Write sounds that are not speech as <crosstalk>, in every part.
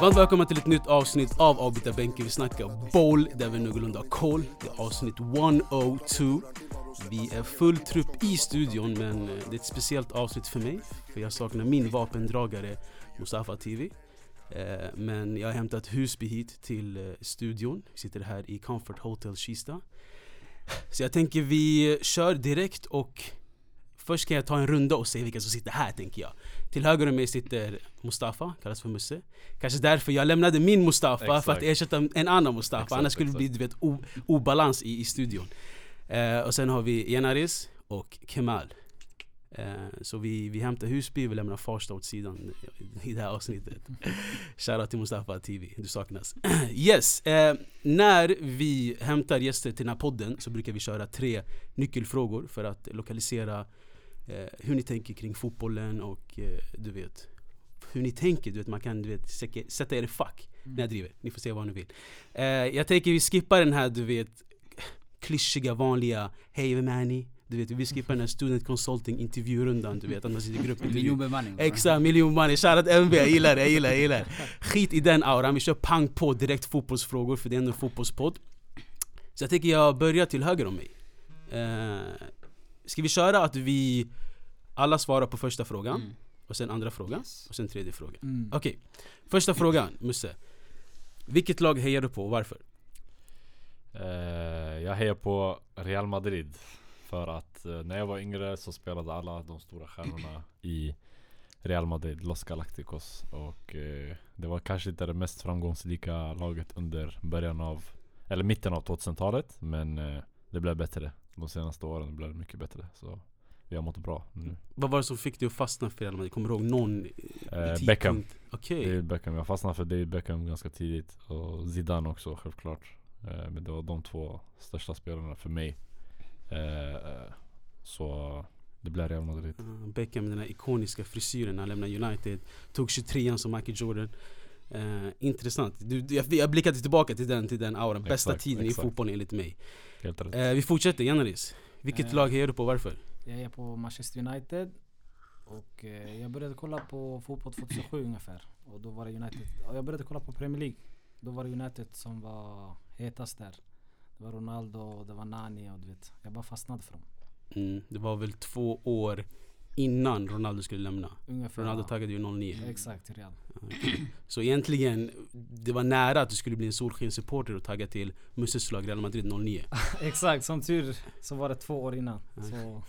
Varmt välkomna till ett nytt avsnitt av Avbytarbänken. Vi snackar boll där vi någorlunda har koll. Det är avsnitt 102. Vi är full trupp i studion men eh, det är ett speciellt avsnitt för mig. För jag saknar min vapendragare Mustafa TV. Eh, men jag har hämtat Husby hit till eh, studion. Vi sitter här i Comfort Hotel Kista. Så jag tänker vi kör direkt och Först kan jag ta en runda och se vilka som sitter här tänker jag. Till höger om mig sitter Mustafa, kallas för Musse. Kanske därför jag lämnade min Mustafa för att Exakt. ersätta en annan Mustafa. Exakt, Annars skulle det bli du vet, obalans i, i studion. Eh, och sen har vi Jenaris och Kemal. Eh, så vi, vi hämtar Husby, vi lämnar Farsta åt sidan i det här avsnittet. <laughs> Shoutout till Mustafa TV, du saknas. <clears throat> yes, eh, när vi hämtar gäster till den här podden så brukar vi köra tre nyckelfrågor för att lokalisera eh, hur ni tänker kring fotbollen och eh, du vet hur ni tänker, du vet man kan du vet, sätta- er i fack. Nej jag driver, ni får säga vad ni vill. Eh, jag tänker vi skippar den här du vet klyschiga vanliga Hej vem är ni? Du vet vi skippar den här student consulting intervjurundan du vet att man sitter i gruppintervju Miljonbemanning. Exakt, miljon money. Shoutout MB, jag gillar det, jag gillar det, jag gillar. Skit i den auran, vi kör pang på direkt fotbollsfrågor för det är ändå en fotbollspodd. Så jag tänker jag börjar till höger om mig. Eh, ska vi köra att vi alla svarar på första frågan, Mm. och sen andra frågan, Yes. och sen tredje frågan. Mm. Okej, första frågan, Musse. Vilket lag hejar du på och varför? Eh, jag hejar på Real Madrid För att eh, när jag var yngre så spelade alla de stora stjärnorna i Real Madrid, Los Galacticos Och eh, det var kanske inte det mest framgångsrika laget under början av Eller mitten av 2000-talet Men det blev bättre De senaste åren blev det mycket bättre Så vi har mått bra nu Vad var det som fick dig att fastna för Real Madrid? Kommer du ihåg någon Eh? Beckham. Okej. David Beckham, jag fastnade för David Beckham ganska tidigt Och Zidane också självklart eh, Men det var de två största spelarna för mig eh, Så det blev Real Madrid Uh, Beckham med den här ikoniska frisyren han lämnade United Tog 23an som Michael Jordan Eh, Intressant, du, du- jag, jag blickade tillbaka till den, till den auran Bästa Exakt, tiden exakt. i fotbollen enligt mig Helt rätt Eh, Vi fortsätter, Janaris Vilket Eh. lag hejar du på och varför? Jag är på Manchester United och eh, jag började kolla på fotboll 2007 ungefär. Och då var det United. Och jag började kolla på Premier League. Då var det United som var hetast där. Det var Ronaldo, det var Nani och du vet. Jag bara fastnade för dem. Mm, det var väl två år innan Ronaldo skulle lämna Ungefär. Ronaldo ja. taggade ju 09 Exakt, Real. Så egentligen, det var nära att du skulle bli en solskenssupporter och tagga till Musses lag Real Madrid 09 <laughs> Exakt, som tur så var det två år innan. Så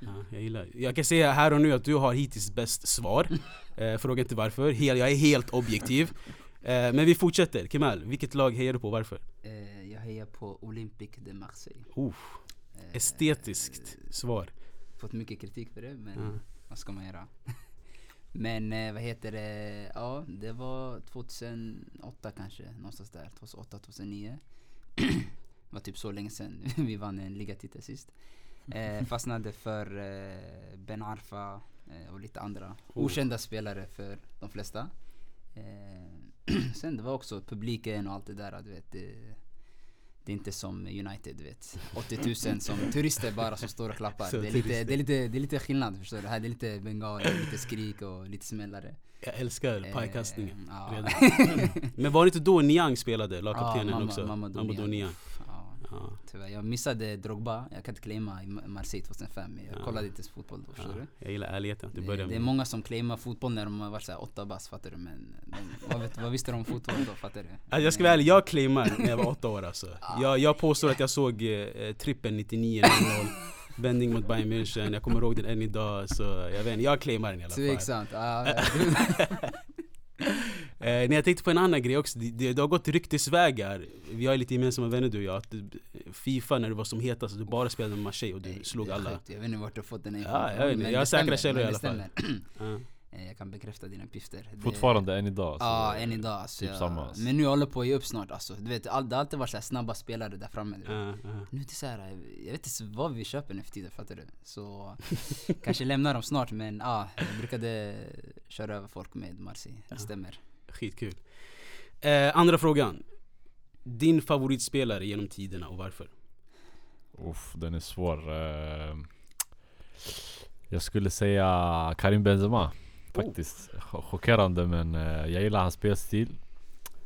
Ja, jag gillar Jag kan säga här och nu att du har hittills bäst svar <laughs> eh, Fråga inte varför, Hel, jag är helt objektiv eh, Men vi fortsätter, Kemal, vilket lag hejar du på och varför? Eh, jag hejar på Olympique de Marseille. Oh, Eh, estetiskt svar Fått mycket kritik för det men Ja. vad ska man göra? <laughs> men eh, vad heter det? Ja, det var 2008 kanske, någonstans där. 2008, 2009. det var typ så länge sedan <laughs> vi vann en ligatitel sist. Eh, <laughs> fastnade för eh, Ben Arfa eh, och lite andra Oh. okända spelare för de flesta. Eh, <clears throat> sen det var också publiken och allt det där, du vet. Det, det är inte som United, du vet. 80 000 som turister bara som står och klappar. <laughs> Det är, lite, det, är lite, det är lite skillnad, förstår du? Här det är lite bengaler, lite skrik och lite smällare. Jag älskar pajkastningen Eh, ja. Men var det inte då Niang spelade, lagkaptenen mamma- också? Mamadou. Niang Ja, tyvärr. Jag missade Drogba, jag kan inte claima i Ma- Marseille 2005. Jag Ja. kollade inte fotboll då, Ja, du? jag gillar ärligheten, det Det, det är många som claimar fotboll när de har varit såhär åtta bast, fattar du? Men de, vad, vet, vad visste de om fotboll då, fattar du? Alltså jag ska vara ärlig, jag claimar när jag var åtta år alltså. <laughs> jag, jag påstår att jag såg eh, trippen 99 0 <laughs> Vändning mot Bayern München, jag kommer ihåg den än idag så jag vet inte, jag claimar den i alla fall Tveksamt. Ja, <laughs> eh, Nej jag tänkte på en annan grej också, det, det, det har gått ryktesvägar Vi har lite gemensamma vänner du och jag, att du, Fifa när du var som hetast, du bara spelade med Marseille och du Nej, slog det alla sjukt. Jag vet inte vart du har fått den här Ja, jag vet inte. Jag har det säkra källor i alla det fall. Ja. <clears throat> Eh, Jag kan bekräfta dina uppgifter. Det- Fortfarande än idag Ja, än idag alltså, typ jag, samma, alltså. Men nu håller jag på att ge upp snart alltså. Du vet, all, det har alltid varit så här snabba spelare där framme. Ja, ja. Nu är det så här, jag vet inte vad vi köper nu för tiden, fattar du? Så kanske lämnar dem snart men ja, jag brukade köra över folk med Marseille, det Ja. stämmer. Skitkul eh, Andra frågan Din favoritspelare genom tiderna och varför? Uff, den är svår eh, Jag skulle säga Karim Benzema Faktiskt ch- chockerande men eh, jag gillar hans spelstil.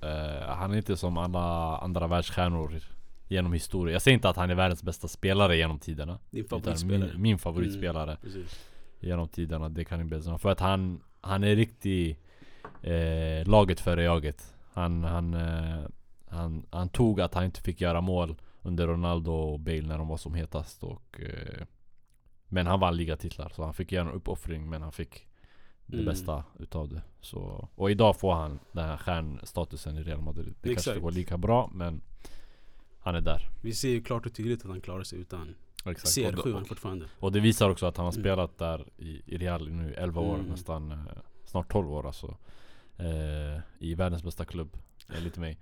Eh, han är inte som alla andra världsstjärnor genom historien. Jag säger inte att han är världens bästa spelare genom tiderna. Din favoritspelare. Min, min favoritspelare Precis. genom tiderna, det kan ni Benzema. För att han, han är riktigt eh, laget före jaget. Han, han, eh, han, han tog att han inte fick göra mål under Ronaldo och Bale när de var som hetast. Och, eh, men han vann ligatitlar så han fick göra en uppoffring men han fick det Mm. bästa utav det. Så, och idag får han den här stjärnstatusen i Real Madrid. Det kanske Exakt. inte går lika bra men han är där. Vi ser ju klart och tydligt att han klarar sig utan Exakt. CR7 Och, fortfarande. och det visar också att han har Mm. spelat där i, i Real nu 11 år, Mm. nästan eh, snart 12 år alltså. Eh, I världens bästa klubb, enligt mig.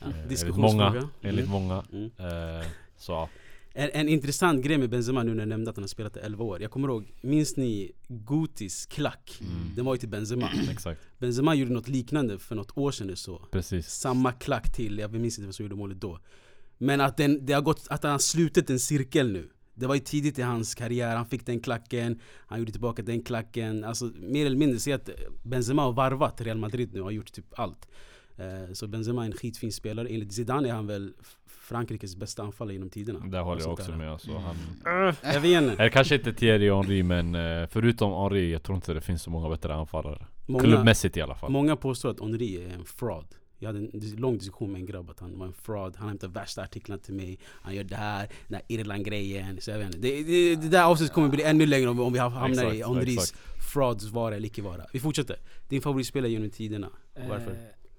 Ja, Eh, enligt många. Enligt Mm. många. Mm. Eh, så. En, en intressant grej med Benzema nu när jag nämnde att han har spelat i 11 år. Jag kommer ihåg, minns ni Gutis klack? Mm. Den var ju till Benzema. <clears throat> Exakt. Benzema gjorde något liknande för något år sedan eller så. Precis. Samma klack till, jag minns inte vem som gjorde målet då. Men att, den, det har gått, att han har slutit en cirkel nu. Det var ju tidigt i hans karriär, han fick den klacken, han gjorde tillbaka den klacken. Alltså mer eller mindre, se att Benzema har varvat Real Madrid nu och har gjort typ allt. Eh, Så Benzema är en skitfin spelare. Enligt Zidane är han väl Frankrikes bästa anfallare genom tiderna. Där håller jag också där. med. Alltså, han, Jag vet inte. eller kanske inte Thierry Henry men eh, förutom Henry, jag tror inte det finns så många bättre anfallare. Många, Klubbmässigt i alla fall. många påstår att Henry är en fraud. Jag hade en lång diskussion med en grabb att han var en fraud. Han hämtar värsta artiklarna till mig. Han gör det här, den här Irland-grejen. Så jag vet inte. Det, det, det där avsnittet kommer bli ännu längre om, om vi hamnar i Exakt, Henrys exakt. frauds vara eller icke vara. Vi fortsätter. Din favoritspelare genom tiderna. Varför? Eh,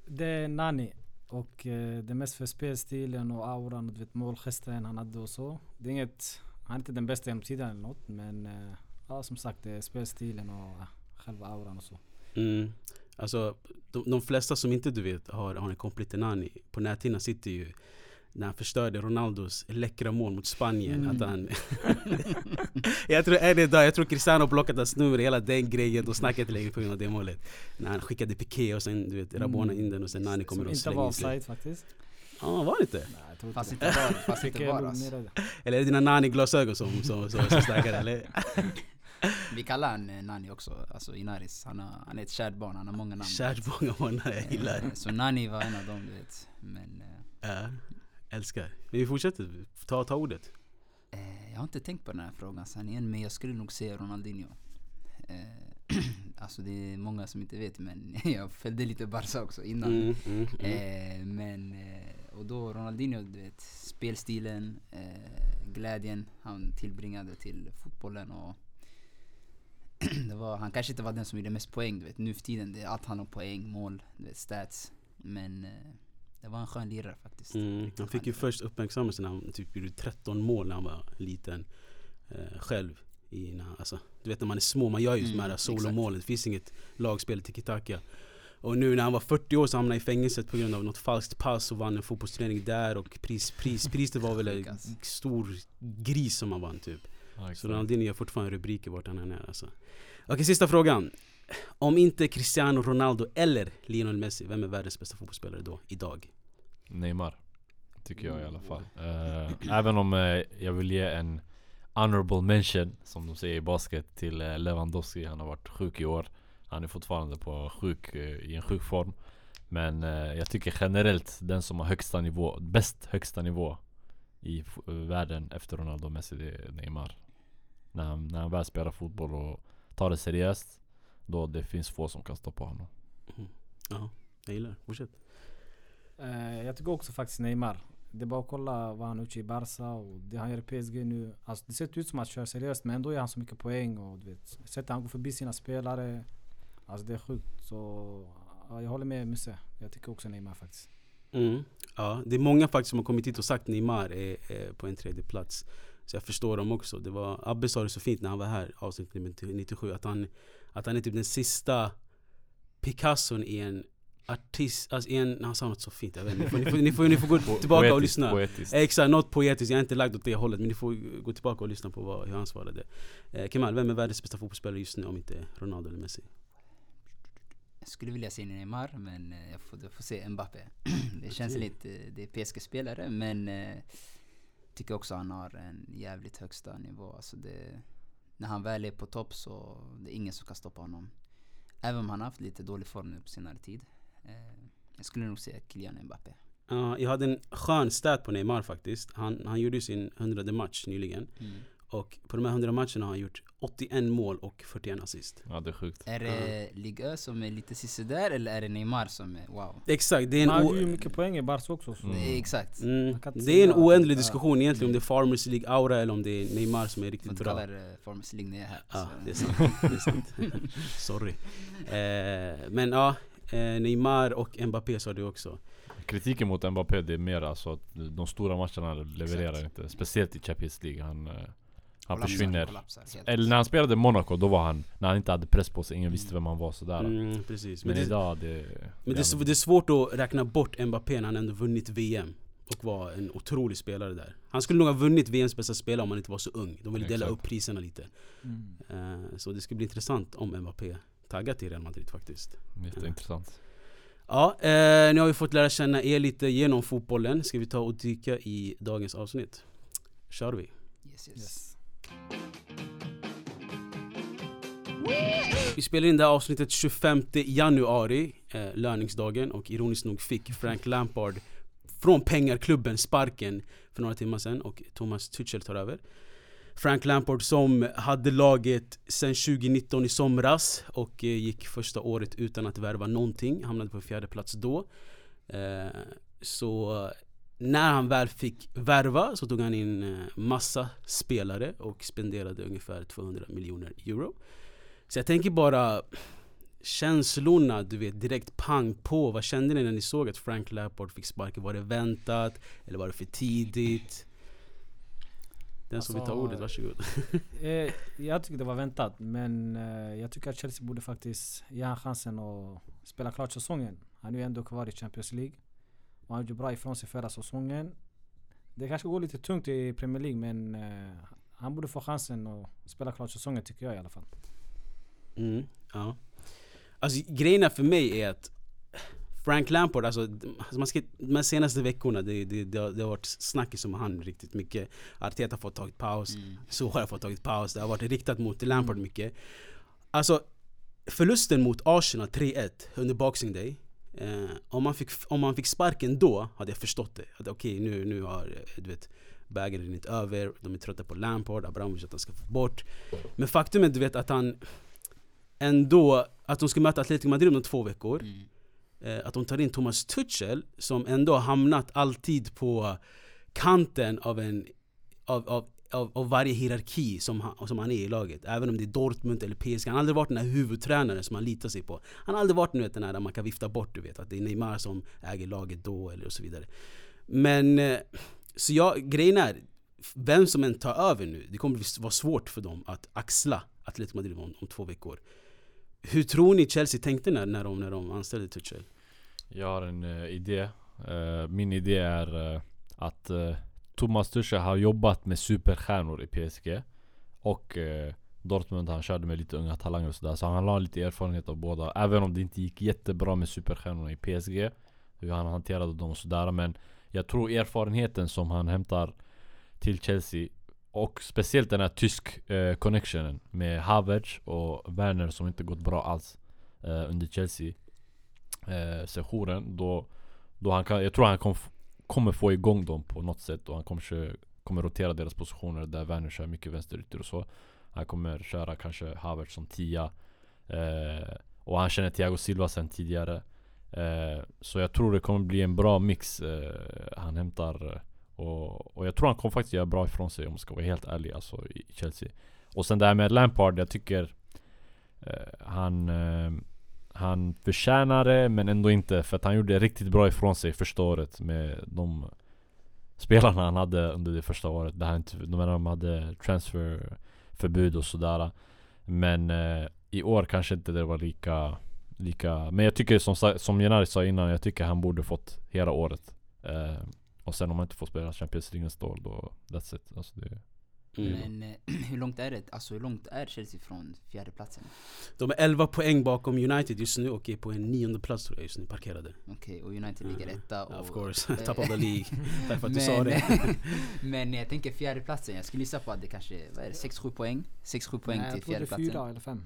det är Nani. Och eh, det mest för spelstilen och auran och du vet målgesten han hade och så. Det är inget, han är inte den bästa genom tiden eller något men eh, ja som sagt det är spelstilen och eh, själva auran och så. Mm. Alltså, de, de flesta som inte du vet har, har en komplett till Nani. På näthinnan sitter ju när han förstörde Ronaldos läckra mål mot Spanien. Mm. Att han <laughs> jag tror än idag, jag tror Cristiano har plockat hans nummer, hela den grejen. De snackar inte längre på grund av det målet. När han skickade Piqué och sen du vet, Rabona in den och sen Nani kommer Som och inte var slänger in sig. offside faktiskt. Ja, var det inte? Nej jag tror Fast inte inte var, fast inte var alltså. Eller är det dina Nani-glasögon som, som, som, som snackar eller? <laughs> Vi kallar han eh, Nani också, alltså Inaris. Han, har, han är ett kärt barn, han har många namn. Kärt många månader, jag gillar Eh, Så Nani var en av dem du vet. Men eh, Ja, älskar. Men vi fortsätter, ta, ta ordet. jag har inte tänkt på den här frågan sanningen men jag skulle nog säga Ronaldinho. <clears throat> Alltså det är många som inte vet men <laughs> jag följde lite Barca också innan. Mm, mm, mm. Men, och då Ronaldinho, du vet, spelstilen, glädjen han tillbringade till fotbollen och det <clears throat> var, han kanske inte var den som gjorde mest poäng, du vet. Nu för tiden, det är allt handlar om poäng, mål, du vet, stats. Men eh, det var en skön lirare faktiskt. Mm. Han fick ju först uppmärksamhet när han typ gjorde 13 mål när han var liten. Eh, själv. I, när, alltså, du vet när man är små, man gör ju Mm, de här exakt. solomålen. Det finns inget lagspel tiki-taka. Och nu när han var 40 år så hamnade han i fängelset på grund av något falskt pass och vann en fotbollsturnering där och pris, pris, priset var väl en stor gris som han vann typ. Ja, Så. Ronaldinho gör fortfarande rubriker vart han än är alltså. Okej, sista frågan. Om inte Cristiano Ronaldo eller Lionel Messi, vem är världens bästa fotbollsspelare då, idag? Neymar. Tycker jag i alla fall. Eh, även om eh, jag vill ge en honorable mention, som de säger i basket, till eh, Lewandowski. Han har varit sjuk i år. Han är fortfarande på sjuk, i en sjuk form. Men jag tycker generellt, den som har högsta nivå, bäst högsta nivå i världen efter Ronaldo och Messi, det är Neymar. När han, när han väl spelar fotboll och tar det seriöst, då det finns få som kan stoppa honom. Ja, jag gillar det. Fortsätt. Eh, jag tycker också faktiskt Neymar. Det är bara att kolla vad han har gjort i Barca och det han gör i PSG nu. Alltså det ser ut som att han kör seriöst men ändå gör han så mycket poäng och du vet. Sättet han går förbi sina spelare. Alltså det är sjukt. Så ja, jag håller med Musse. Jag tycker också Neymar faktiskt. Mm. Ja, det är många faktiskt som har kommit hit och sagt Neymar är, är på en tredje plats. Så jag förstår dem också. Det var, Abbe sa det så fint när han var här, avsnitt nummer 97, att han, att han är typ den sista Picasson i en artist, alltså i en, han sa något så fint, jag vet inte. Ni får, ni får, ni får, ni får gå <laughs> tillbaka och Poetiskt, lyssna. Poetiskt. Exakt, något poetiskt. Jag är inte lagd åt det hållet men ni får gå tillbaka och lyssna på vad, hur han svarade. Eh, Kemal, vem är världens bästa fotbollsspelare just nu om inte Ronaldo eller Messi? Jag skulle vilja säga Neymar men eh, jag får, jag får se Mbappé. <clears throat> det känns lite, det är PSG-spelare men eh, tycker också han har en jävligt högsta nivå. Alltså det, när han väl är på topp så det är ingen som kan stoppa honom. Även om han har haft lite dålig form nu på senare tid. Eh, jag skulle nog säga Kylian Mbappé. Ja, jag hade en skön stat på Neymar faktiskt. Han, han gjorde sin hundrade match nyligen. Mm. Och på de här 100 matcherna har han gjort 81 mål och 41 assist. Ja det är sjukt. Är det Ligue Ö som är lite sisådär eller är det Neymar som är wow? Exakt, det är en, Han hade ju mycket poäng i Barca också. Så. Mm. Det är exakt. mm, Man det är en oändlig diskussion egentligen om det är Farmers League aura eller om det är Neymar som är riktigt inte bra. kalla det Formers League när jag är här. Ja, det är sant. Det är sant. <laughs> Sorry. Eh, men ja, eh, Neymar och Mbappé sa du också. Kritiken mot Mbappé det är mer alltså att de stora matcherna levererar Exakt. inte. Speciellt i Champions League. Han, eh, han Kollapsar, försvinner. kollapsar. Eller när han spelade i Monaco, då var han, när han inte hade press på sig, ingen visste vem han var sådär. Mm, precis. Men Men, det, idag det... men det, är, det är svårt att räkna bort Mbappé när han ändå vunnit VM. Och var en otrolig spelare där. Han skulle nog ha vunnit VMs bästa spelare om han inte var så ung. De ville dela Exakt. upp priserna lite. Mm. Eh, så det ska bli intressant om Mbappé taggar till Real Madrid faktiskt. Jätteintressant. Ja, eh, nu har vi fått lära känna er lite genom fotbollen. Ska vi ta och dyka i dagens avsnitt? Kör vi. Yes, yes. Yes. Vi spelar in det här avsnittet 25 januari, eh, löningsdagen och ironiskt nog fick Frank Lampard från pengarklubben sparken för några timmar sedan och Thomas Tuchel tar över. Frank Lampard som hade laget sedan 2019 i somras och eh, gick första året utan att värva någonting, hamnade på fjärde plats då. Eh, så när han väl fick värva så tog han in eh, massa spelare och spenderade ungefär 200 miljoner euro. Så jag tänker bara känslorna, du vet direkt pang på. Vad kände ni när ni såg att Frank Lampard fick sparken? Var det väntat? Eller var det för tidigt? Den som vill ta Alltså, ordet, varsågod. Eh, jag tycker det var väntat, men eh, jag tycker att Chelsea borde faktiskt ge han chansen att spela klart säsongen. Han är ju ändå kvar i Champions League. Och han gjorde bra ifrån sig förra säsongen. Det kanske går lite tungt i Premier League, men eh, han borde få chansen att spela klart säsongen tycker jag i alla fall. Mm, ja. Alltså grejen är för mig är att Frank Lampard, alltså, alltså man ska, de här senaste veckorna det, det, det, har, det har varit snackis om han riktigt mycket. Arteta har fått tagit paus, Mm. så har fått tagit paus. Det har varit riktat mot Lampard mycket. Alltså förlusten mot Arsenal 3-1 under Boxing Day. Eh, om, man fick, om man fick sparken då hade jag förstått det. Att Okej nu, nu har eh, du vet, bägaren rinnit över, de är trötta på Lampard, Abramovic att han ska få bort. Men faktum är du vet att han ändå, att de ska möta Atletico Madrid om två veckor. Mm. Eh, att de tar in Thomas Tuchel som ändå har hamnat alltid på kanten av en av, av, av, av varje hierarki som han, som han är i laget. Även om det är Dortmund eller PSG. Han har aldrig varit den här huvudtränaren som man litar sig på. Han har aldrig varit vet, den här där man kan vifta bort du vet att det är Neymar som äger laget då eller och så vidare. Men eh, så jag, grejen är vem som än tar över nu, det kommer vara svårt för dem att axla Atletico Madrid om, om två veckor. Hur tror ni Chelsea tänkte när, när, de, när de anställde Tuchel? Jag har en uh, idé. Uh, min idé är uh, att Thomas Tuchel har jobbat med superstjärnor i PSG. Och eh, Dortmund han körde med lite unga talanger och sådär. Så han har lite erfarenhet av båda. Även om det inte gick jättebra med superstjärnorna i PSG. Hur han hanterade dem och sådär. Men jag tror erfarenheten som han hämtar till Chelsea och speciellt den här tysk eh, connectionen med Havertz och Werner som inte gått bra alls eh, under Chelsea eh, sessionen då, då han kan, jag tror han kom, kommer få igång dem på något sätt och han kommer, kommer rotera deras positioner där Werner kör mycket vänsterytter och så. Han kommer köra kanske Havertz som tia. Eh, Och han känner Thiago Silva sen tidigare. Eh, Så jag tror det kommer bli en bra mix eh, Han hämtar eh, och, och jag tror han kommer faktiskt göra bra ifrån sig om jag ska vara helt ärlig alltså i Chelsea. Och sen det här med Lampard, jag tycker eh, Han eh, han förtjänar det men ändå inte för att han gjorde riktigt bra ifrån sig första året med de spelarna han hade under det första året. Där han inte, de, de hade transferförbud och sådär. Men eh, i år kanske inte det var lika, lika Men jag tycker som, som Janari sa innan, jag tycker han borde fått hela året. Eh, och sen om han inte får spela Champions League nästa år då, that's it. Alltså det, Mm. Men eh, <clears throat> hur långt är det? Alltså hur långt är Chelsea från fjärdeplatsen? De är 11 poäng bakom United just nu och är på en nionde plats tror jag just nu parkerade. Okej, och United ligger Mm. etta och... of course, top of the League. Tack för att du sa men, det. <laughs> men jag tänker fjärdeplatsen, jag skulle gissa på att det kanske, vad är det, 6-7 poäng? 6-7 poäng Nej, till jag tror det är fjärdeplatsen. fyra eller fem.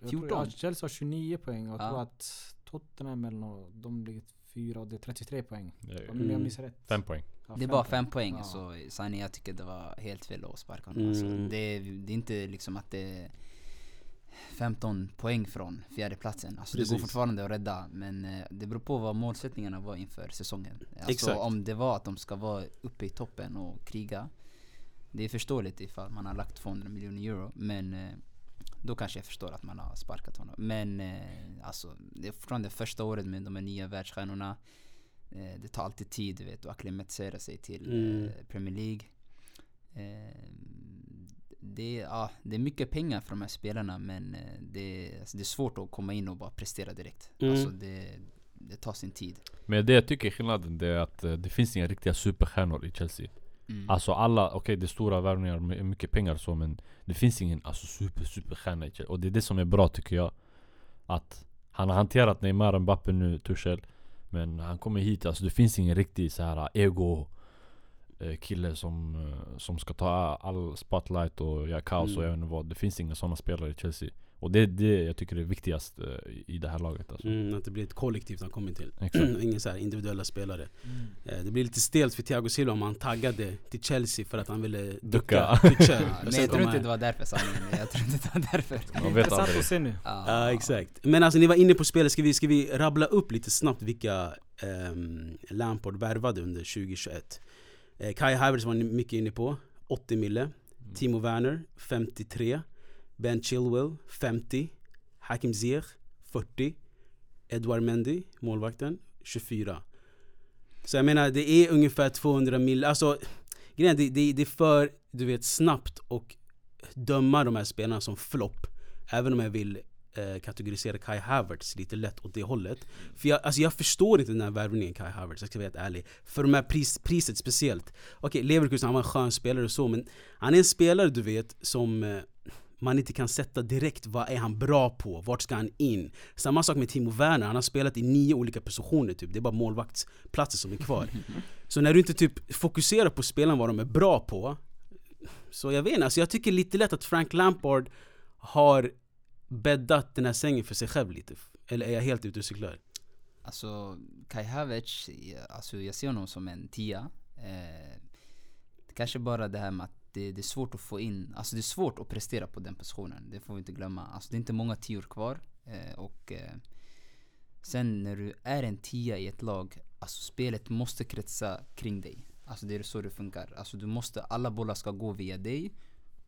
jag tror 14? att Chelsea har 29 poäng och jag Ja. tror att Tottenham eller nå, de ligger fyra och det är 33 poäng. Det Om jag minns rätt. Fem poäng. Ja, Det är bara fem poäng. poäng, Ja. så sanningen jag tycker det var helt fel att sparka honom. Alltså, Mm. det, är, det är inte liksom att det är 15 poäng från fjärdeplatsen. Alltså det går fortfarande att rädda, men eh, det beror på vad målsättningarna var inför säsongen. Alltså Exakt. om det var att de ska vara uppe i toppen och kriga. Det är förståeligt ifall man har lagt 200 miljoner euro, men eh, då kanske jag förstår att man har sparkat honom. Men eh, alltså, det är fortfarande första året med de här nya världsstjärnorna. Eh, det tar alltid tid du vet, att acklimatisera sig till Mm. eh, Premier League. Eh, det, är, ja, det är mycket pengar för de här spelarna men eh, det, är- alltså, det är svårt att komma in och bara prestera direkt. Mm. Alltså det, det tar sin tid. Men det jag tycker är skillnaden det är att eh, det finns inga riktiga superstjärnor i Chelsea. Mm. Alltså alla, okej det är stora värvningar med mycket pengar och så men Det finns ingen alltså, super superstjärna i Chelsea. Och det är det som är bra tycker jag. Att han har hanterat Neymar, Mbappe nu, Tuchel. Men han kommer hit, alltså det finns ingen riktig så här ego eh, kille som, eh, som ska ta all spotlight och göra kaos och Mm. jag vet inte vad. Det finns inga sådana spelare i Chelsea. Och det är det jag tycker är viktigast eh, i- det här laget alltså. Mm, att det blir ett kollektiv han kommer till. Exakt. <clears throat> Ingen så här individuella spelare. Mm. Eh, Det blir lite stelt för Thiago Silva om han taggade till Chelsea för att han ville Ducka. ducka. Ja, men <laughs> jag tror inte det var därför sanningen. Jag tror inte det var därför. Man vet Intressant aldrig. se nu. Ja exakt. Men alltså ni var inne på spelet, ska vi, ska vi rabbla upp lite snabbt vilka um, Lampard värvade under 2021? Eh, Kai Havertz var ni mycket inne på, 80 mille. Timo Werner 53. Ben Chilwell 50. Hakim Ziyech 40. Edouard Mendy, målvakten, 24. Så jag menar det är ungefär 200 mil, alltså grejen är, det, det, det är för du vet snabbt och döma de här spelarna som flopp. Även om jag vill eh, kategorisera Kai Havertz lite lätt åt det hållet. För jag, alltså jag förstår inte den här värvningen Kai Havertz, jag ska vara helt ärlig. För de här pris, priset speciellt. Okej, Leverkusen han var en skön spelare och så, men han är en spelare du vet som eh, man inte kan sätta direkt vad är han bra på, vart ska han in? Samma sak med Timo Werner, han har spelat i nio olika positioner typ, det är bara målvaktsplatser som är kvar. <laughs> Så när du inte typ fokuserar på spelarna vad de är bra på Så jag vet inte, alltså jag tycker lite lätt att Frank Lampard har bäddat den här sängen för sig själv lite Eller är jag helt ute och cyklar? Alltså Kai Havertz, alltså jag ser honom som en tia. Eh, kanske bara det här med att det, det är svårt att få in, alltså det är svårt att prestera på den positionen. Det får vi inte glömma. Alltså det är inte många tior kvar. Eh, och eh, sen när du är en tia i ett lag, alltså spelet måste kretsa kring dig. Alltså det är så det funkar. Alltså du måste, alla bollar ska gå via dig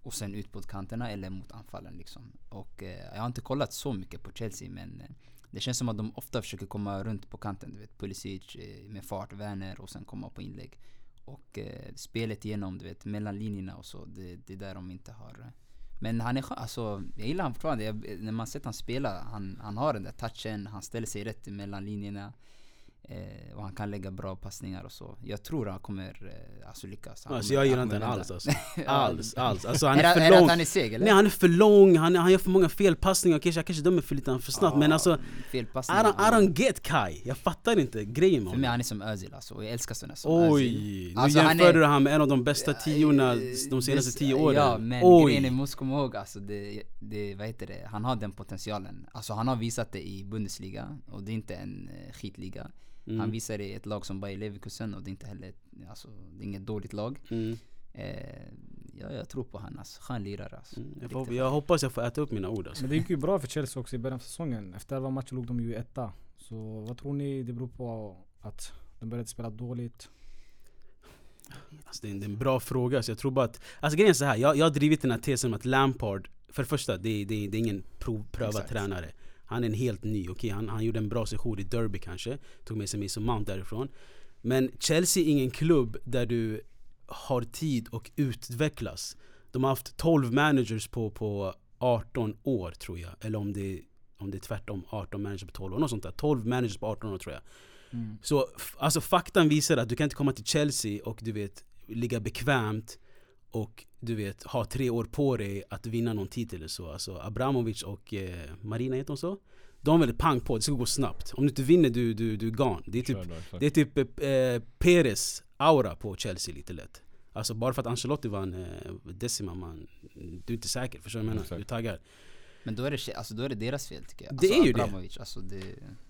och sen ut på kanterna eller mot anfallen liksom. Och eh, jag har inte kollat så mycket på Chelsea men eh, det känns som att de ofta försöker komma runt på kanten. Du vet Pulisic eh, med fart, Werner och sen komma på inlägg. Och eh, spelet igenom, du vet mellan linjerna och så. Det, det är där de inte har. Eh. Men han är skön, alltså jag gillar han fortfarande. Jag, när man sett han spela, han, han har den där touchen, han ställer sig rätt mellan linjerna. Eh, och han kan lägga bra passningar och så. Jag tror han kommer eh, alltså lyckas. Han Alltså kommer- jag gillar inte vända. alls <laughs> alltså. Alls, alls. Alltså han är, är för är lång han är seg eller? Nej han är för lång, han, han gör för många felpassningar, kanske, jag kanske dömer för lite för snabbt men alltså I Felpassningar. don't, I don't get Kai, jag fattar inte grejen med För mig honom han är som Özil alltså, och jag älskar sådana som Özil. Oj! Nu Alltså, han jämför du han med en av de bästa tiorna Eh, de senaste det- tio åren Ja men Oj! grejen är, måste komma ihåg alltså det, det, vad heter det, han har den potentialen. Alltså han har visat det i Bundesliga och det är inte en eh, skitliga. Mm. Han visar det i ett lag som Bayer Leverkusen och det är inte heller, alltså det är inget dåligt lag. Mm. Eh, ja, jag tror på han alltså, skön lirare alltså. Mm, Jag, får, jag hoppas jag får äta upp mina ord alltså. Men det gick ju bra för Chelsea också i början av säsongen. Efter elva matcher låg de ju etta. Så vad tror ni det beror på att de började spela dåligt? Alltså, det, är en, det är en bra fråga, så jag tror bara att... Alltså grejen är så här, jag, jag har drivit den här tesen om att Lampard, för det första, det, är- det, är- det är ingen prov, prövad Exakt. tränare Han är en helt ny, okej han, han gjorde en bra session i Derby kanske Tog med sig Mason Mount därifrån. Men Chelsea är ingen klubb där du har tid och utvecklas. De har haft 12 managers på, på 18 år tror jag. Eller om det, om det är tvärtom, 18 managers på 12 år, något sånt där. 12 managers på 18 år tror jag. Mm. så alltså faktan visar att du kan inte komma till Chelsea och du vet ligga bekvämt och du vet ha tre år på dig att vinna någon titel eller så. Alltså Abramovic och eh, Marina heter hon så? De är väldigt pang på, det ska gå snabbt. Om du inte vinner du, du, du är gone. Det är typ, då, det är typ eh, Perez aura på Chelsea lite lätt. Alltså bara för att Ancelotti vann eh, Decima man, du är inte säker, förstår du vad jag menar? Du taggar. Men då är, det, alltså, då är det deras fel tycker jag. Det alltså, är ju det. Abramovic, Alltså, det.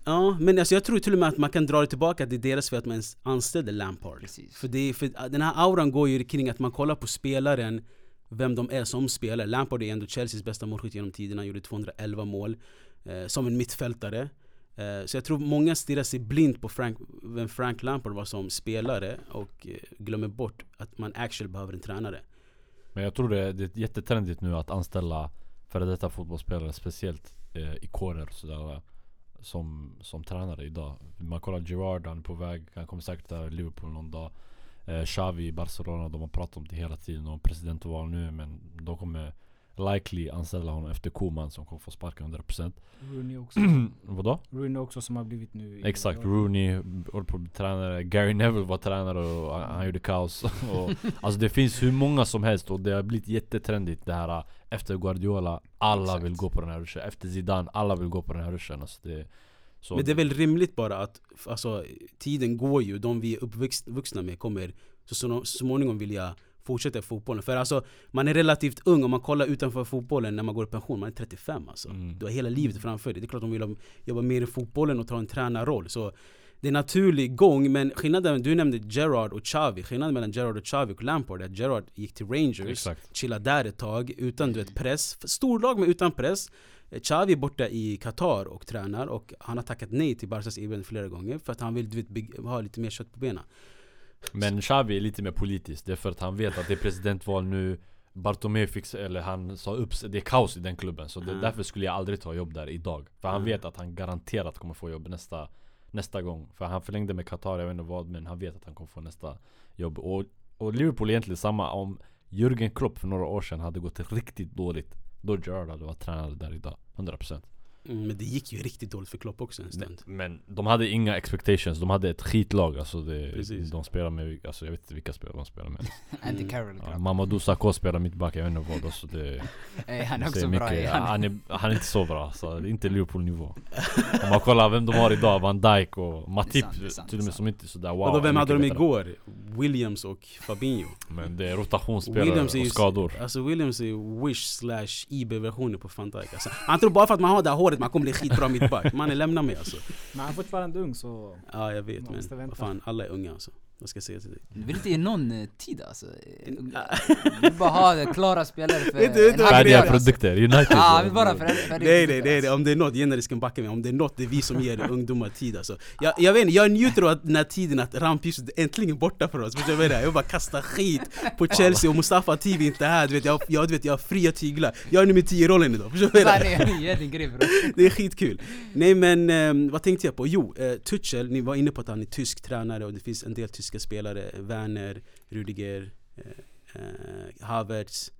Ja, men alltså jag tror till och med att man kan dra det tillbaka att det är deras fel att man ens anställde Lampard. Precis. För, det, för den här auran går ju kring att man kollar på spelaren, vem de är som spelare. Lampard är ändå Chelseas bästa målskytt genom tiderna, han gjorde 211 mål. Eh, som en mittfältare. Eh, så jag tror många stirrar sig blind på Frank, vem Frank Lampard var som spelare och eh, glömmer bort att man actually behöver en tränare. Men jag tror det, det är jättetrendigt nu att anställa före detta fotbollsspelare, speciellt eh, ikoner och sådär som, som tränare idag. Man kollar Gerard, han är på väg, han kommer säkert till Liverpool någon dag. Eh, Xavi i Barcelona, de har pratat om det hela tiden och presidentval nu men de kommer likely anställa honom efter Koman som kommer få sparken 100% Rooney också. <clears throat> Vadå? Rooney också som har blivit nu Exakt, Rooney håller på att bli tränare, Gary Neville var tränare och han, han gjorde kaos. <laughs> Och, Alltså det finns hur många som helst och det har blivit jättetrendigt det här Efter Guardiola, alla Exakt. vill gå på den här ruschen. Efter Zidane, alla vill gå på den här ruschen. Alltså det, så Men det är väl rimligt bara att alltså, tiden går ju, de vi är uppvuxna med kommer så så småningom vilja fortsätta i fotbollen. För alltså, man är relativt ung om man kollar utanför fotbollen när man går i pension, man är 35 alltså. Mm. Du har hela livet framför dig. Det är klart de vill jobba mer i fotbollen och ta en tränarroll. Så det är en naturlig gång, men skillnaden, du nämnde Gerard och Xavi. Skillnaden mellan Gerard och Xavi och Lampard är att Gerard gick till Rangers, Exakt chillade där ett tag utan du vet, press. Storlag men utan press. Xavi är borta i Qatar och tränar och han har tackat nej till Barcas erbjudande flera gånger för att han vill du vet, ha lite mer kött på benen. Men Xavi är lite mer politisk, det är för att han vet att det är presidentval nu. Bartomeu fix, eller han sa upp det är kaos i den klubben. Så det, Mm. därför skulle jag aldrig ta jobb där idag. För han Mm. vet att han garanterat kommer få jobb nästa, nästa gång. För han förlängde med Qatar, jag vet inte vad Men han vet att han kommer få nästa jobb. Och, och Liverpool är egentligen samma. Om Jürgen Klopp för några år sedan hade gått riktigt dåligt Då Gerrard hade varit tränare där idag. 100% Mm, men det gick ju riktigt dåligt för Klopp också en stund. Men de hade inga expectations, de hade ett skitlag alltså det, Precis. De spelar med, alltså jag vet inte vilka spelare de spelar med <laughs> Andy Carroll Ja. Mamadou Sakho spelar mittback, jag vet inte vad alltså det <laughs> Han är också bra. mycket. eh, han, Han, är, han är inte så bra så det är inte Liverpool-nivå <laughs> Om man kollar vem de har idag, Van Dijk och Matip sant, det är sant, till och med som inte är sådär wow och då vem hade de igår? Williams och Fabinho. Men det är rotationsspelare Williams är och skador Alltså Williams är Wish slash IB-versionen på Van Dijk alltså, Han tror bara för att man har det här håret man kommer bli skitbra mittback Man är lämna mig alltså. Men han är fortfarande ung så... Ja jag vet men vad fan, alla är unga alltså Vad ska jag säga till dig? du vill inte ge någon eh, tid alltså. Eh, Du vill bara ha eh, klara spelare för Vet du- vet en du halv vad Färdiga alltså. produkter, United han vill bara för, för Nej nej nej, nej, om det är något, Jenny ska backa mig, om det är något det är vi som ger ungdomar tid alltså Jag, jag vet inte, jag njuter av att den här tiden att rampljuset är äntligen borta för oss, förstår du vad jag menar? Jag bara kastar skit på Chelsea och Mustafa TV inte är här, du vet jag, jag, du vet, jag har fria tyglar Jag är nummer 10 i rollen idag, förstår du vad jag menar? Det är <laughs> är skitkul. Nej men eh, vad tänkte jag på? Jo, Tuchel, ni var inne på att han är tysk tränare och det finns en del tyska spelare. Werner, Rudiger, eh, eh, Havertz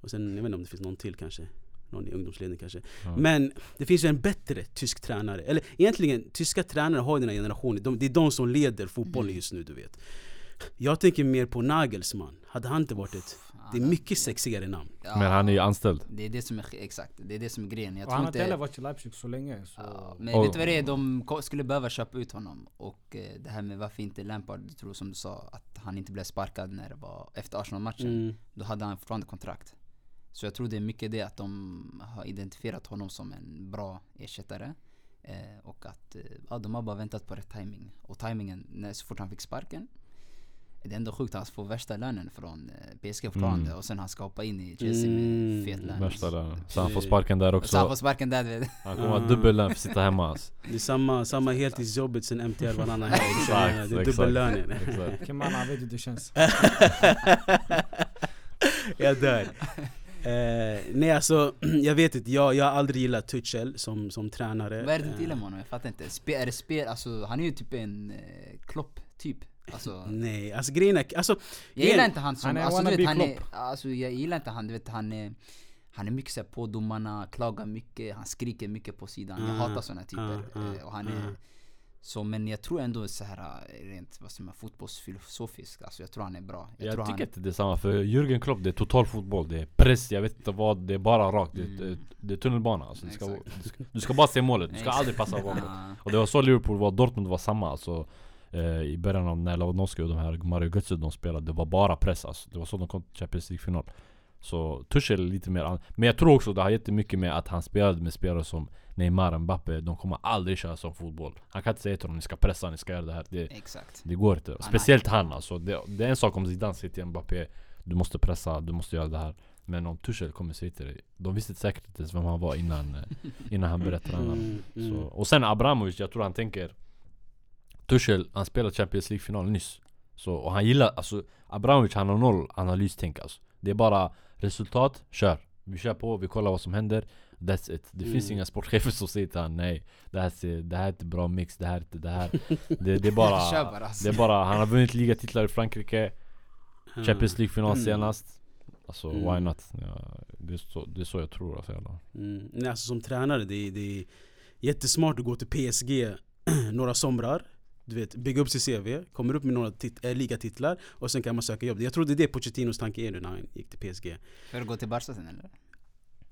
och sen, jag vet inte om det finns någon till kanske. Någon i ungdomsledningen kanske. Ja. Men det finns ju en bättre tysk tränare. Eller egentligen, tyska tränare har ju den här generationen. De, det är de som leder fotbollen just nu, du vet. Jag tänker mer på Nagelsmann. Hade han inte varit ett... Det är mycket sexigare namn. Ja, Men han är ju anställd Det är det som är, exakt, det är det som är grejen. Jag Och han har inte heller varit i Leipzig så länge så... Ja, men Och- vet du vad det är? De skulle behöva köpa ut honom. Och eh, det här med varför inte Lampard, jag tror som du sa, att han inte blev sparkad när det var efter Arsenal-matchen. Mm. Då hade han fortfarande kontrakt. Så jag tror det är mycket det att de har identifierat honom som en bra ersättare. Eh, och att eh, ja, de har bara väntat på rätt timing. Och timingen, när, så fort han fick sparken. Det är ändå sjukt att han får värsta lönen från eh, PSG fortfarande. Mm. Och sen han ska hoppa in i Chelsea Mm, med fet lön. Värsta lönen Så han får sparken där Och så han får också sparken där vet. Han kommer ha dubbellön för att sitta hemma <laughs> alltså. Det är samma, samma heltidsjobbet sen MTR varannan helg. <laughs> Exakt, Det är exakt. dubbellönen. Exakt. Kemana, han vet hur det känns. <laughs> jag dör. Eh, nej alltså, <clears throat> jag vet inte, jag, jag har aldrig gillat Tuchel som, som tränare. Vad är det du Eh, inte gillar med honom? Jag fattar inte. Spe, är det spel, alltså han är ju typ en eh, klopp typ. Alltså, <laughs> Nej, alltså grejen är, alltså, jag gillar inte han som, Han är alltså, du vet, han är, alltså jag gillar inte han, du vet han är han är mycket såhär på domarna, klagar mycket, han skriker mycket på sidan. Jag Ah, hatar såna typer. ah, Eh, och han är, så men jag tror ändå så här eh, rent vad säger man, fotbollsfilosofisk, alltså jag tror han är bra. Jag, Jag tror tycker han, inte det är samma, för Jürgen Klopp det är total fotboll, det är press, jag vet inte vad, det är bara rakt, det, Mm. det, det är tunnelbana alltså. du, ska, du, ska, du ska bara se målet, du ska aldrig passa bakåt Ah, <laughs> Och det var så Liverpool var, Dortmund var samma alltså eh, I början av när Lewandowski och de här Mario Götze de spelade, det var bara press alltså. Det var så de kom till Champions League-final. Så Tuchel är lite mer Men jag tror också det har jättemycket med att han spelade med spelare som Neymar, Mbappe De kommer aldrig köra som fotboll. Han kan inte säga till dem ni ska pressa, ni ska göra det här. Det, Exakt. det går inte, speciellt han alltså. Det, det är en sak om Zidane säger till Mbappé. Du måste pressa, du måste göra det här. Men om Tuchel kommer säga till dig De visste säkert inte ens vem han var innan, eh, innan han träna <laughs> Mm, mm. så, Och sen Abramovic, jag tror han tänker Tuchel, han spelade Champions League-final nyss så, Och han gillar, alltså Abramovic han har noll analystänk alltså Det är bara resultat, kör Vi kör på, vi kollar vad som händer That's it Det finns Mm. inga sportchefer som säger till han nej det här, ser, det här är inte bra mix, det här är inte det här Det, det är bara <laughs> bara. Alltså. det är bara, han har vunnit ligatitlar i Frankrike Ja. Champions League-final Mm. senast Alltså Mm. why not? Ja, det, är så, det är så jag tror alltså, jävlar. Mm. Nej, alltså som tränare, det är, det är jättesmart att gå till PSG <clears throat> några somrar du vet, bygga upp sitt CV, kommer upp med några tit- äh, ligatitlar och sen kan man söka jobb. Jag tror det är det Pochettinos tanke är nu när han gick till PSG. För att gå till Barca sen eller?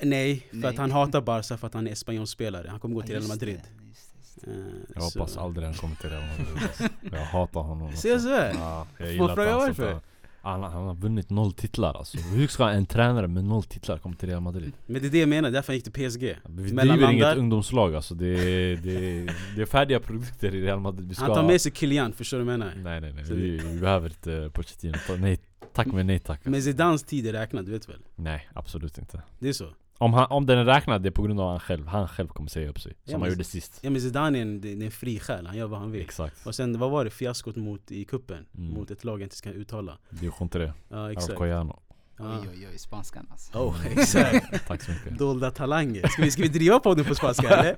Nej, för Nej. att han hatar Barca för att han är Espanyol-spelare. Han kommer gå till Real Madrid. det, just det, just det. Eh, Jag så- hoppas aldrig han kommer till Real Madrid. Jag hatar honom Ser här? Ja, jag gillar man fråga inte hans varför? Han, han har vunnit noll titlar alltså. Hur ska en tränare med noll titlar komma till Real Madrid? Men det är det jag menar, därför han gick till PSG. Vi driver inget ungdomslag alltså. Det är, det, är, det är färdiga produkter i Real Madrid. Vi ska... Han tar med sig Kylian, förstår du vad jag menar? Nej nej nej, vi, vi behöver inte Pochettino. Nej, tack men nej tack. Men Zidans tid är räknad, du vet väl? Nej, absolut inte. Det är så. Om, han, om den är räknad, det är på grund av han själv. Han själv kommer säga upp sig. Ja, Som men- han gjorde sist. Ja men Zidane är en, det är en fri själ, han gör vad han vill. Exakt. Och sen, vad var det? Fiaskot mot, i kuppen Mm. Mot ett lag jag inte ska uttala. Division 3. Ja exakt. Ja. Oj oj oj, spanskan alltså. Oh, exakt. <laughs> Tack så mycket. Dolda talanger. Ska vi, ska vi driva podden på spanska <laughs> eller?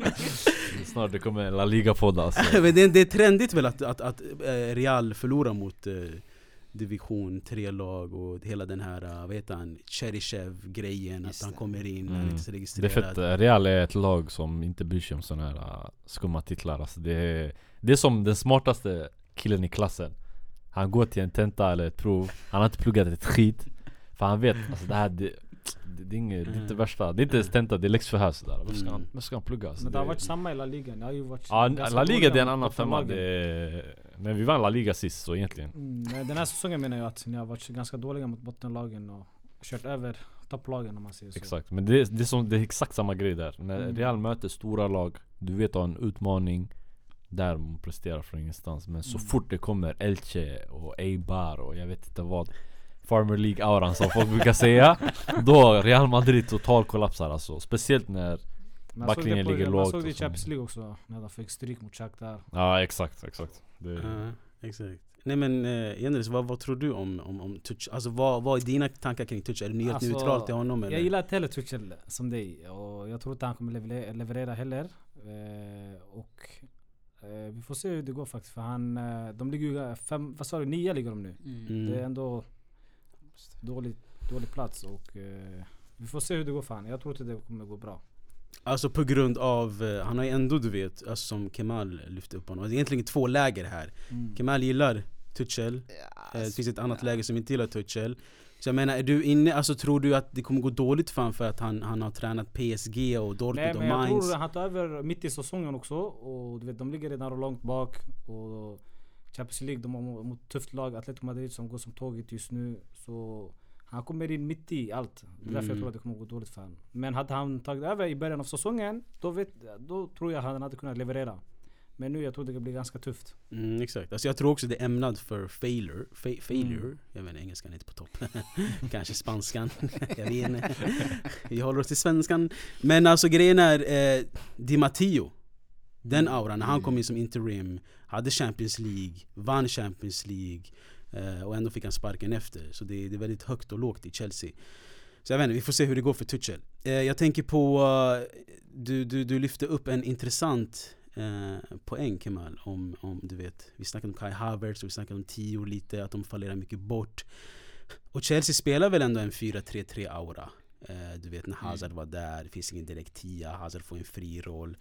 Snart det kommer en La Liga-podd alltså. <laughs> Men det, det är trendigt väl att, att, att eh, Real förlorar mot eh, Division 3-lag och hela den här, eh, vad heter han, Cheryshev-grejen Att Just han det. kommer in, han är Mm. inte så Det är registrerad. för att eh, Real är ett lag som inte bryr sig om såna här uh, skumma titlar. Alltså det, är, det är som den smartaste killen i klassen. Han går till en tenta eller ett prov. Han har inte pluggat ett skit. För han vet, alltså det här det, det, det, är, inget, det är inte värsta. Det är inte ens tenta, det är läxförhör sådär Varför ska han, Mm. varför ska han plugga? Alltså, Men det har är- varit samma i La Liga. Det har ju varit Ja, La Liga det är en annan femma. det är, Men vi vann La Liga sist så egentligen Mm, den här säsongen menar jag att ni har varit ganska dåliga mot bottenlagen och kört över topplagen om man säger så. Exakt, men det är, det, är som, det är exakt samma grej där När Mm. Real möter stora lag Du vet att ha en utmaning Där man presterar från ingenstans Men så Mm. fort det kommer Elche och Eibar och jag vet inte vad Farmer League-auran som folk brukar säga <laughs> Då Real Madrid total kollapsar alltså Speciellt när Man backlinjen ligger Man lågt såg det i. Champions League också, när de fick stryk mot Shakhtar. Ja exakt, exakt det, Ja, exakt. Nej men eh, Jenris, vad, vad tror du om, om, om Tuch? Alltså vad, vad är dina tankar kring Tuch? Är du helt Alltså, neutral till honom eller? Jag gillar inte heller Tuchel som dig och jag tror inte han kommer leverera, leverera heller. Eh, och eh, vi får se hur det går faktiskt för han, eh, de ligger ju fem, vad sa du, nio ligger de nu. Mm. Mm. Det är ändå dålig, dålig plats och eh, vi får se hur det går för han. Jag tror inte det kommer gå bra. Alltså på grund av, eh, han har ju ändå du vet, alltså som Kemal lyfte upp honom Det är egentligen två läger här Mm. Kemal gillar Tuchel, Ja, eh, det finns ett annat ja. läge som inte gillar Tuchel Så jag menar, är du inne, alltså tror du att det kommer gå dåligt för honom för att han, han har tränat PSG och Dortmund Nej och men jag Mainz? tror han tar över mitt i säsongen också och du vet de ligger redan långt bak och Champions League de har mo- mot tufft lag, Atletico Madrid som går som tåget just nu så han kommer in mitt i allt. Det är därför jag Mm. tror att det kommer gå dåligt för honom. Men hade han tagit över i början av säsongen då, vet, då tror jag han hade kunnat leverera. Men nu jag tror det kan bli ganska tufft. Mm, exakt, alltså jag tror också det är ämnad för failure, fa- failure Mm. Jag inte, engelskan är inte på topp <laughs> Kanske spanskan, <laughs> jag vet inte Vi håller oss till svenskan Men alltså grejen är, eh, Di Matteo Den auran, när han kom in som interim Hade Champions League, vann Champions League Och ändå fick han sparken efter. Så det, det är väldigt högt och lågt i Chelsea. Så jag vet inte, vi får se hur det går för Tuchel. Eh, Jag tänker på, eh, du, du, du lyfte upp en intressant eh, poäng Kemal om, om du vet Vi snackade om Kai Havertz och vi snackade om Tio lite, att de fallerar mycket bort. Och Chelsea spelar väl ändå en 4-3-3 aura? Eh, Du vet när Hazard var där, det finns ingen direkt tia, Hazard får en fri roll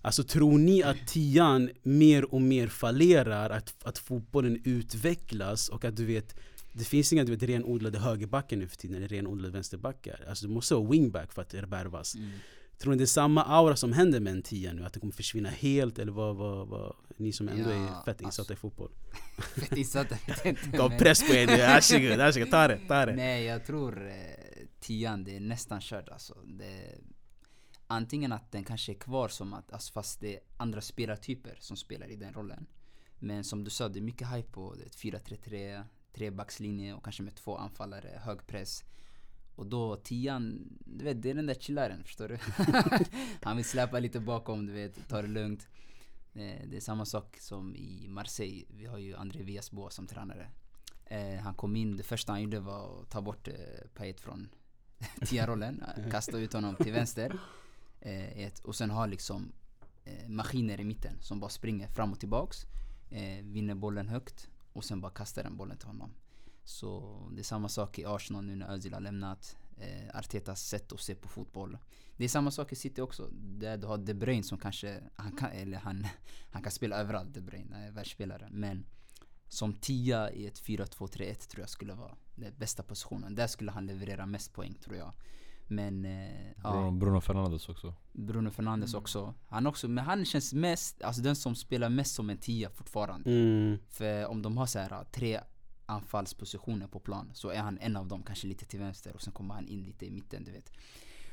Alltså tror ni att tian mer och mer fallerar, att, att fotbollen utvecklas och att du vet det finns inga du vet, renodlade högerbackar nu för tiden, eller renodlade vänsterbackar Alltså du måste ha wingback för att värvas Mm. Tror ni det är samma aura som händer med en tia nu? Att det kommer försvinna helt? Eller vad, vad, vad ni som ändå Ja, är <laughs> fett insatta alltså- i fotboll Fett insatt, jag vet inte. Gav press på er, varsågod, varsågod, ta det, ta det Nej jag tror eh, tian, det är nästan körd alltså. Det, antingen att den kanske är kvar som att, alltså fast det är andra spelartyper som spelar i den rollen. Men som du sa, det är mycket hype på 4-3-3, trebackslinje och kanske med två anfallare, hög press. Och då tian, du vet det är den där chillaren förstår du. <laughs> Han vill släppa lite bakom, du vet, ta det lugnt. Eh, det är samma sak som i Marseille, vi har ju André Villas-Boas som tränare. Eh, han kom in, det första han gjorde var att ta bort eh, Payet från <laughs> tia-rollen, kasta ut honom till vänster. Eh, ett, och sen ha liksom eh, maskiner i mitten som bara springer fram och tillbaks. Eh, vinner bollen högt och sen bara kastar den bollen till honom. Så det är samma sak i Arsenal nu när Özil har lämnat. Eh, Artetas sätt att se på fotboll. Det är samma sak i City också. Där du har De Bruyne som kanske, han kan, eller han, <laughs> han kan spela överallt De Bruyne, han är världsspelare. Men som tia i ett 4-2-3-1 tror jag skulle vara den bästa positionen. Där skulle han leverera mest poäng tror jag. Men eh, Bruno, ja, Bruno Fernandes också. Bruno Fernandes också. Han också. Men han känns mest, alltså den som spelar mest som en tia fortfarande. Mm. För om de har så här tre anfallspositioner på plan så är han en av dem, kanske lite till vänster och sen kommer han in lite i mitten, du vet.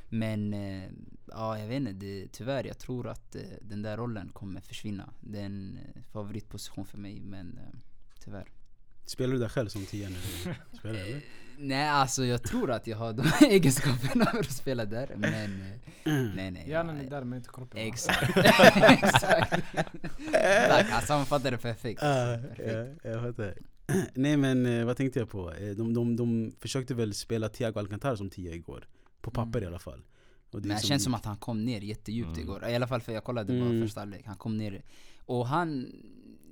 Men eh, ja, jag vet inte, det, tyvärr jag tror att eh, den där rollen kommer försvinna. Det är en eh, favoritposition för mig men eh, tyvärr. Spelar du där själv som tia <laughs> du spelar eller? Nej alltså jag tror att jag har de <laughs> egenskaperna för att spela där men eh, nej nej. Hjärnan är där men inte kroppen. Exakt. <laughs> Exakt. Tack, han sammanfattade det perfekt. Ah, Perfekt. ja, jag fattar. <clears throat> Nej men eh, vad tänkte jag på? Eh, De, de, de försökte väl spela Thiago Alcantara som tia igår. På papper i alla fall. Och det Men det känns som att han kom ner jättedjupt Mm. igår. I alla fall för jag kollade bara Mm. första halvlek. Han kom ner. Och han,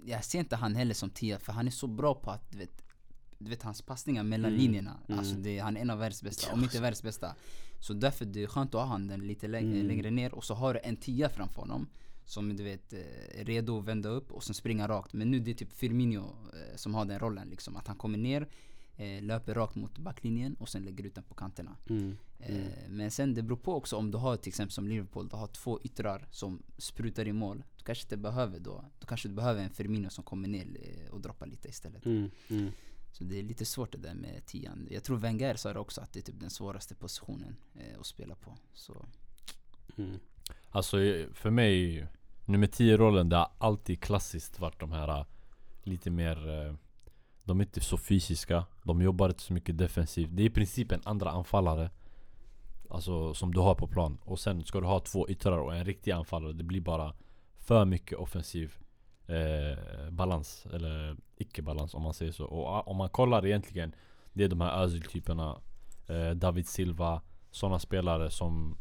jag ser inte han heller som tia för han är så bra på att du vet, du vet hans passningar mellan Mm. linjerna. Mm. Alltså det, han är en av världens bästa, om inte världens bästa. Så därför det är skönt att ha den lite längre, Mm. längre ner och så har du en tia framför honom. Som du vet, eh, är redo att vända upp och sen springa rakt. Men nu det är typ Firmino eh, som har den rollen liksom. Att han kommer ner, eh, löper rakt mot backlinjen och sen lägger ut den på kanterna. Mm. Eh, Men sen det beror på också om du har till exempel som Liverpool, du har två yttrar som sprutar i mål. Du kanske inte behöver då, då kanske du behöver en Firmino som kommer ner och droppar lite istället. Mm. Så det är lite svårt det där med tian. Jag tror Wenger sa det också att det är typ den svåraste positionen eh, att spela på. Så Mm. Alltså eh, för mig, nummer 10-rollen det har alltid klassiskt varit de här eh, lite mer eh, De är inte så fysiska, de jobbar inte så mycket defensivt Det är i princip en andra anfallare Alltså som du har på plan Och sen ska du ha två yttrar och en riktig anfallare Det blir bara för mycket offensiv eh, balans Eller icke-balans om man säger så. Och ah, om man kollar egentligen Det är de här Özil-typerna eh, David Silva Sådana spelare som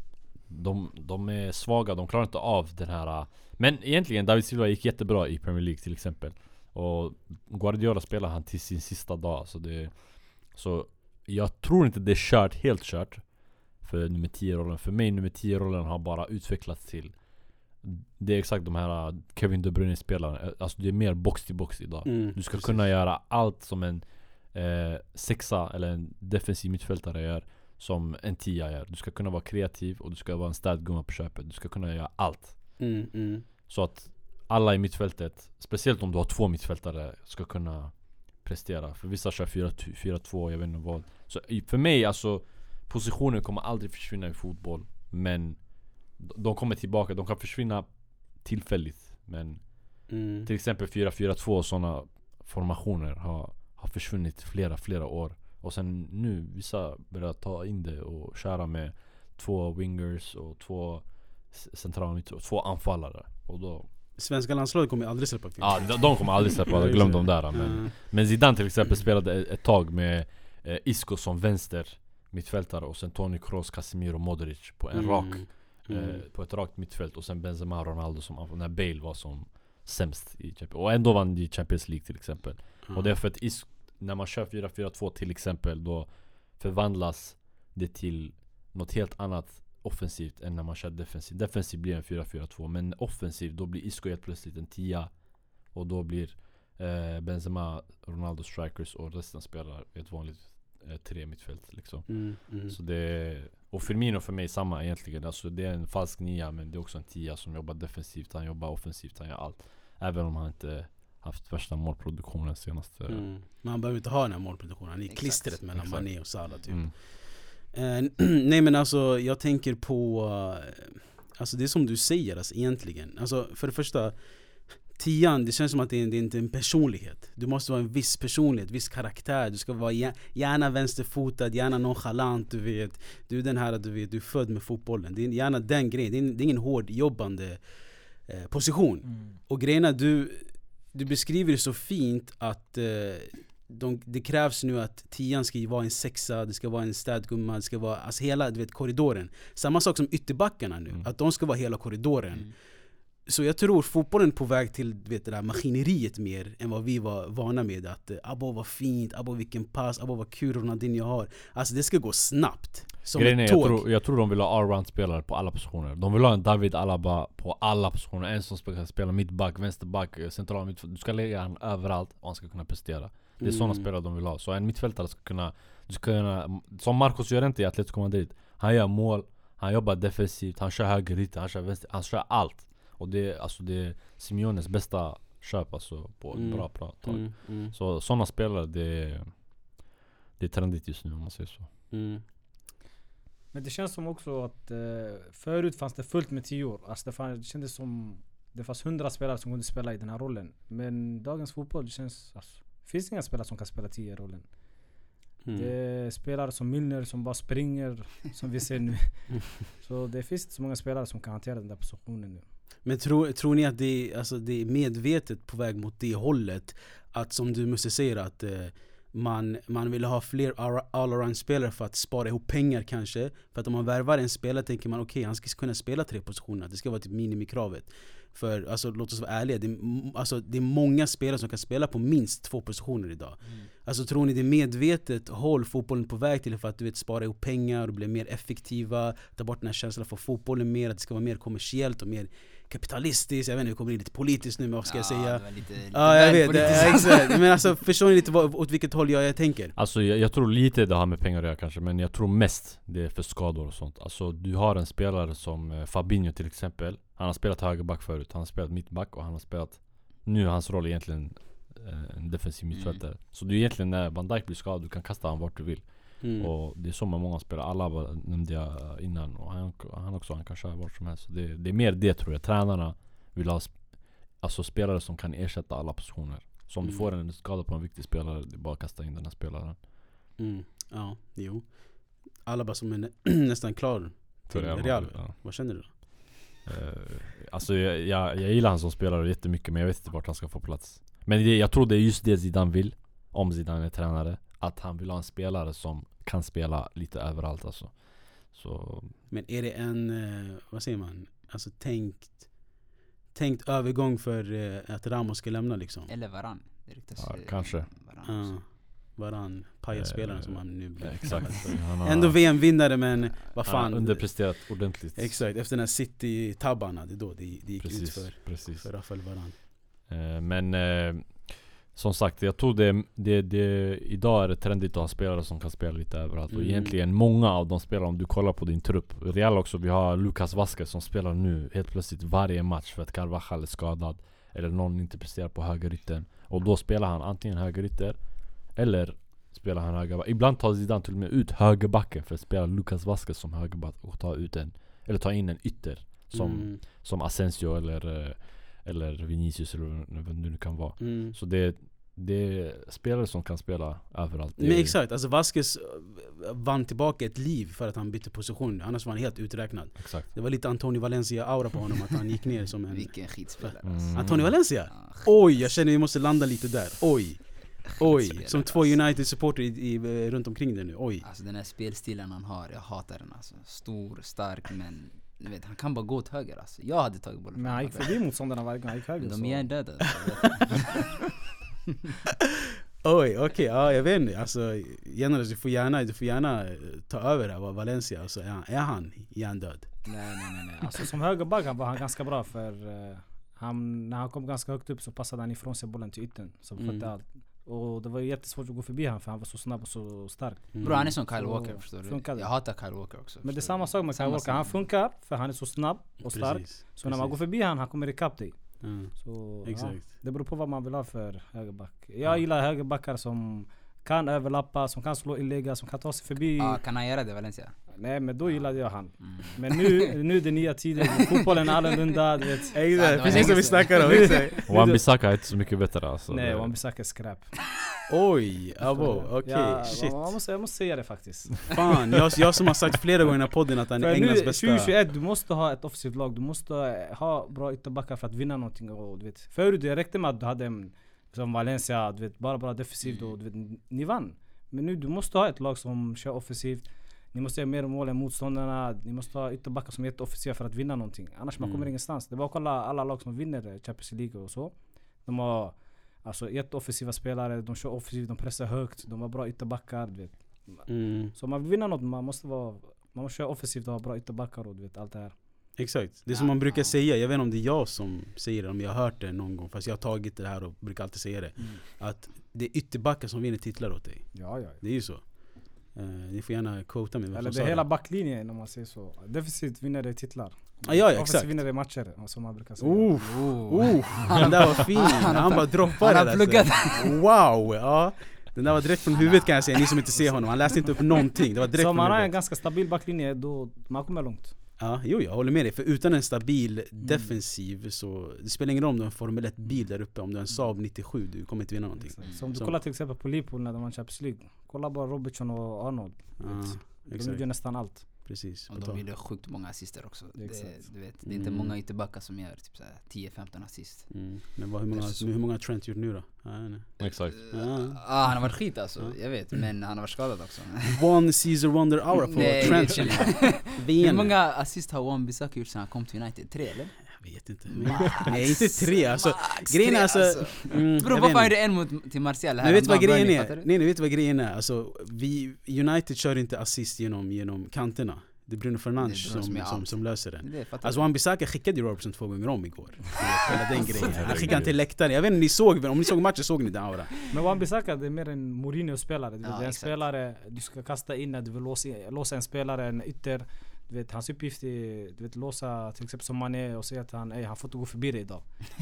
de, de är svaga, de klarar inte av den här ah. Men egentligen, David Silva gick jättebra i Premier League till exempel. Och Guardiola spelar han till sin sista dag Så, det, så jag tror inte det är kört, helt kört. För nummer 10-rollen För mig, nummer 10-rollen har bara utvecklats till det är exakt de här Kevin De Bruyne-spelarna Alltså det är mer box till box idag Mm. du ska Precis. kunna göra allt som en eh, sexa eller en defensiv mittfältare gör Som en tia gör Du ska kunna vara kreativ och du ska vara en städgumma på köpet Du ska kunna göra allt Mm. Mm. Så att alla i mittfältet Speciellt om du har två mittfältare Ska kunna prestera För vissa kör 4- 4-2, jag vet inte vad Så för mig alltså Positioner kommer aldrig försvinna i fotboll Men de- De kommer tillbaka, de kan försvinna tillfälligt Men Mm. till exempel 4-4-2 och sådana formationer har, har försvunnit flera, flera år. Och sen nu, vissa börjar ta in det och köra med två wingers och två centrala mitt- två anfallare. Och då, Svenska landslaget kommer aldrig släppa ja, de, de kommer aldrig släppa glöm dem där. Men, Mm. men Zidane till exempel spelade ett, ett tag med eh, Isco som vänster mittfältare och sen Toni Kroos, Casemiro, Modric på en Mm. rak Mm. eh, på ett rakt mittfält och sen Benzema och Ronaldo som när Bale var som sämst i Champions Och ändå vann de Champions League till exempel. Ja. Och det är för att när man kör 4-4-2 till exempel då förvandlas det till något helt annat offensivt än när man kör defensivt. Defensivt blir en 4-4-2 men offensivt då blir Isco helt plötsligt en 10 och då blir eh, Benzema, Ronaldo strikers och resten spelar ett vanligt eh, tre mittfält liksom. Mm. Mm. Så det och Firmino för mig är samma egentligen. Alltså det är en falsk nia men det är också en tia som jobbar defensivt. Han jobbar offensivt, han gör allt. Även om han inte haft värsta målproduktionen senaste... Mm. Men han behöver inte ha den här målproduktionen. Han är Exakt. klistret mellan Exakt. Mané och Salah typ. Mm. Eh, <clears throat> nej men alltså jag tänker på, eh, alltså det är som du säger alltså, egentligen. Alltså för det första, tian det känns som att det är, det är inte en personlighet. Du måste vara en viss personlighet, viss karaktär. Du ska vara gär- gärna vänsterfotad, gärna nonchalant, du vet. Du är den här, du vet, du är född med fotbollen. Det är gärna den grejen, det är, det är ingen hård jobbande eh, position. Mm. Och grejen är, du, du beskriver det så fint att eh, de, det krävs nu att tian ska vara en sexa, det ska vara en städgumma, det ska vara alltså hela du vet, korridoren. Samma sak som ytterbackarna nu, Mm. att de ska vara hela korridoren. Mm. Så jag tror fotbollen är på väg till vet, det där maskineriet mer än vad vi var vana med. Att eh, abo vad fint, abo vilken pass, abo vad kul Ronaldinho har. Alltså det ska gå snabbt. Som Grejen är, ett jag tåg. tror, jag tror de vill ha allround spelare på alla positioner. De vill ha en David Alaba på alla positioner. En som ska spela mittback, vänsterback, eh, central mittfält. Du ska lägga han överallt och han ska kunna prestera. Det är sådana Mm. spelare de vill ha. Så en mittfältare ska kunna, du ska kunna som Marcos Llorente i Atletico Madrid. Han gör mål, han jobbar defensivt, han kör högerytter, han kör vänster, han kör allt. Och det är alltså det är Simeones bästa köp alltså på ett Mm. bra bra tag. Mm, mm, Så sådana spelare, det är, det är trendigt just nu om man säger så. mm. Men det känns som också att eh, förut fanns det fullt med tior. Alltså det, fann, det kändes som det fanns hundra spelare som kunde spela i den här rollen. Men dagens fotboll det känns... Alltså, det finns inga spelare som kan spela tio rollen. Mm. Det är spelare som Milner som bara springer, som vi ser nu. <laughs> Så det finns inte så många spelare som kan hantera den där positionen nu. Men tror, tror ni att det är, alltså det är medvetet på väg mot det hållet? Att som du måste säga att eh, man, man vill ha fler all- all-around-spelare för att spara ihop pengar kanske? För att om man värvar en spelare tänker man okej han ska kunna spela tre positioner, det ska vara typ minimikravet. För alltså, låt oss vara ärliga, det är, alltså, det är många spelare som kan spela på minst två positioner idag. Alltså tror ni det är medvetet håll fotbollen på väg till för att du vet spara ihop pengar och bli mer effektiva Ta bort den här känslan för fotbollen mer, att det ska vara mer kommersiellt och mer kapitalistiskt Jag vet inte, vi kommer in lite politiskt nu men vad ska jag säga? det var lite, lite Ja jag vet, ja, exakt. Men alltså förstår ni lite vad, åt vilket håll jag, jag tänker? Alltså jag, jag tror lite det har med pengar att göra kanske Men jag tror mest det är för skador och sånt Alltså du har en spelare som eh, Fabinho till exempel Han har spelat högerback förut, han har spelat mittback och han har spelat Nu är hans roll egentligen eh, en defensiv Mm. mittfältare Så det är egentligen när Van Dijk blir skadad, du kan kasta honom vart du vill Mm. Och det är så med många spelare, alla var- nämnde jag innan och han, han också, han kan köra vart som helst det, det är mer det tror jag, tränarna vill ha sp- Alltså spelare som kan ersätta alla positioner Så om du Mm. får en skada på en viktig spelare, det är bara att kasta in den här spelaren Mm. Ja, jo Alla bara som är nä- <clears throat> nästan klar till Real Real, ja. Vad känner du då? Eh, alltså jag, jag, jag gillar han som spelare jättemycket men jag vet inte vart han ska få plats Men det, jag tror det är just det Zidane vill Om Zidane är tränare Att han vill ha en spelare som kan spela lite överallt alltså Så Men är det en, eh, vad säger man? Alltså tänkt Tänkt övergång för eh, att Ramos ska lämna liksom? Eller Varann. Det ryktas Ja, kanske. Varann Ja. Varann, pajasspelaren Eh, som han nu blir exakt <laughs> han har, Ändå VM-vinnare men vad fan har underpresterat ordentligt Exakt, efter den här City-tabbarna, det är då det, det gick Precis, ut för, precis för Rafael Varan Eh, Men eh, som sagt, jag tror det, det, det Idag är det trendigt att ha spelare som kan spela lite överallt. Och Mm. egentligen många av de spelarna, om du kollar på din trupp. Real också, vi har Lucas Vasquez som spelar nu helt plötsligt varje match för att Carvajal är skadad. Eller någon inte presterar på högerytten Och då spelar han antingen högerytter Eller spelar han högerback. Ibland tar Zidane till och med ut högerbacken för att spela Lucas Vasquez som högerback och ta ut en Eller ta in en ytter Som, mm, som Asensio eller, eh, eller Vinicius eller vad det nu kan vara mm. så det, det är spelare som kan spela överallt. Men exakt, alltså Vasquez eh, vann tillbaka ett liv för att han bytte position Annars var han helt uträknad Exakt. Det var lite Antonio Valencia-aura på honom, att han gick ner som en Vilken skitspelare Mm. alltså. Antonio Valencia? Oj, jag känner vi måste landa lite där, oj Oj, skitspelare, som två alltså. United-supporter i, i, eh, runt omkring det nu, oj Alltså den här spelstilen han har, jag hatar den alltså. Stor, stark men du vet, han kan bara gå åt höger alltså. Jag hade tagit bollen Men han gick förbi motståndarna varje gång han gick höger. De så- är hjärndöda. alltså. Oj, okej, ja jag vet inte alltså Generellt, du får gärna, du får gärna eh, ta över det här, Valencia, alltså, är, han, är han hjärndöd? Nej nej nej, nej. Alltså som högerback han var han ganska bra för eh, han, när han kom ganska högt upp så passade han ifrån sig bollen till yttern. Som Mm. allt. Och det var jättesvårt att gå förbi honom för han var så snabb och så stark. Mm. Bro han är som Kyle Så Walker förstår du. Jag hatar Kyle Walker också. Men det är samma sak med Kyle Walker. Han funkar för han är så snabb och stark. Precis, Så när man går precis. förbi han, han kommer ikapp dig. Ja, Så, ja, Exakt det beror på vad man vill ha för högerback. Jag Ja. gillar högerbackar som kan överlappa, som kan slå inlägg, som kan ta sig förbi. Ja, kan han göra det Valencia? Nej men då gillade jag han. Mm. Men nu, <laughs> nu är det nya tider, fotbollen är annorlunda, du vet. Exakt, precis som vi snackade om. <laughs> Wan-Bissaka är inte så mycket bättre alltså. Nej, Wan-Bissaka är skräp. <laughs> Oj, abo, okej, Ja, shit. man måste, jag måste säga det faktiskt. Fan, jag, jag som har sagt flera gånger i podden att han är Englands bästa. 2021, du måste ha ett offensivt lag. Du måste ha bra ytterbackar för att vinna någonting. Och, du vet. Förut det räckte med att du hade en, som Valencia, du vet, bara bra defensivt och du vet, ni vann. Men nu du måste ha ett lag som kör offensivt. Ni måste göra mer mål än motståndarna. Ni måste ha ytterbackar som är jätteoffensiva för att vinna någonting. Annars man Mm. kommer ingenstans. Det är bara att kolla alla lag som vinner Champions League och så. De har alltså jätteoffensiva spelare, de kör offensivt, de pressar högt, de har bra ytterbackar. Du vet. Mm, Så om man vill vinna något, man måste vara man måste köra offensivt och ha bra ytterbackar och du vet allt det här. Exakt, det är som man brukar säga, jag vet inte om det är jag som säger det, om jag har hört det någon gång Fast jag har tagit det här och brukar alltid säga det Att det är ytterbackar som vinner titlar åt dig Ja, ja. Det är ju så Eh, Ni får gärna quota mig Eller det är hela backlinjen om man säger så. Defensivt vinner det titlar. Ah, ja, Offensivt exakt. vinner det matcher, som man brukar säga. Oh, Oh. oh, den där var fin! Han bara droppade Han det har där pluggat. så. Wow! Ja. Den där var direkt från huvudet kan jag säga, ni som inte ser honom Han läste inte upp någonting, det var direkt Så om man har en ganska stabil backlinje, då man kommer långt. Ja, jo jag håller med dig, för utan en stabil defensiv så Det spelar ingen roll om du har en Formel 1 bil där uppe, om du har en Saab 97, du kommer inte vinna någonting Exakt. Så om du Som- kollar till exempel på Liverpool när de vann Champions League. Kolla bara Robertson och Arnold. Ja, De gjorde nästan allt. Precis Och de gjorde sjukt många assister också. Det, du vet, det är inte Mm. många ytterbackar som gör typ såhär 10-15 assist. mm. Men vad, hur, många, Versus- hur många har Trent gjort nu då? Exakt. Ja. Ah, han har varit skit alltså, Ja. jag vet. Men han har varit skadad också. <laughs> One Caesar Wonder Hour på Trent. <laughs> Hur många assist har Wan Bissaka gjort sen han kom till United? Tre eller? Jag vet inte <laughs> Nej inte tre alltså Max Grejen är tre, alltså, mm, Bror jag varför vet är det en mot till Martial här Men vet du vad grejen är? Nej, nej vet du vad grejen är? Alltså, vi, United kör inte assist genom, genom kanterna. Det är Bruno Fernandes som, som som, som, löser fattar Alltså du? Wan-Bissaka skickade ju Robertson två gånger om igår. <laughs> Hela den Alltså, grejen. Han skickade han till läktaren, jag vet inte om ni såg, om ni såg matchen såg ni den aura Men Wan-Bissaka det är mer en Mourinho-spelare. Ja, det är en exakt. spelare du ska kasta in när du vill låsa, låsa en spelare, en ytter. Du vet, hans uppgift är du vet, låsa till exempel som Mané och säga att han, "Ey, han får inte gå förbi dig idag.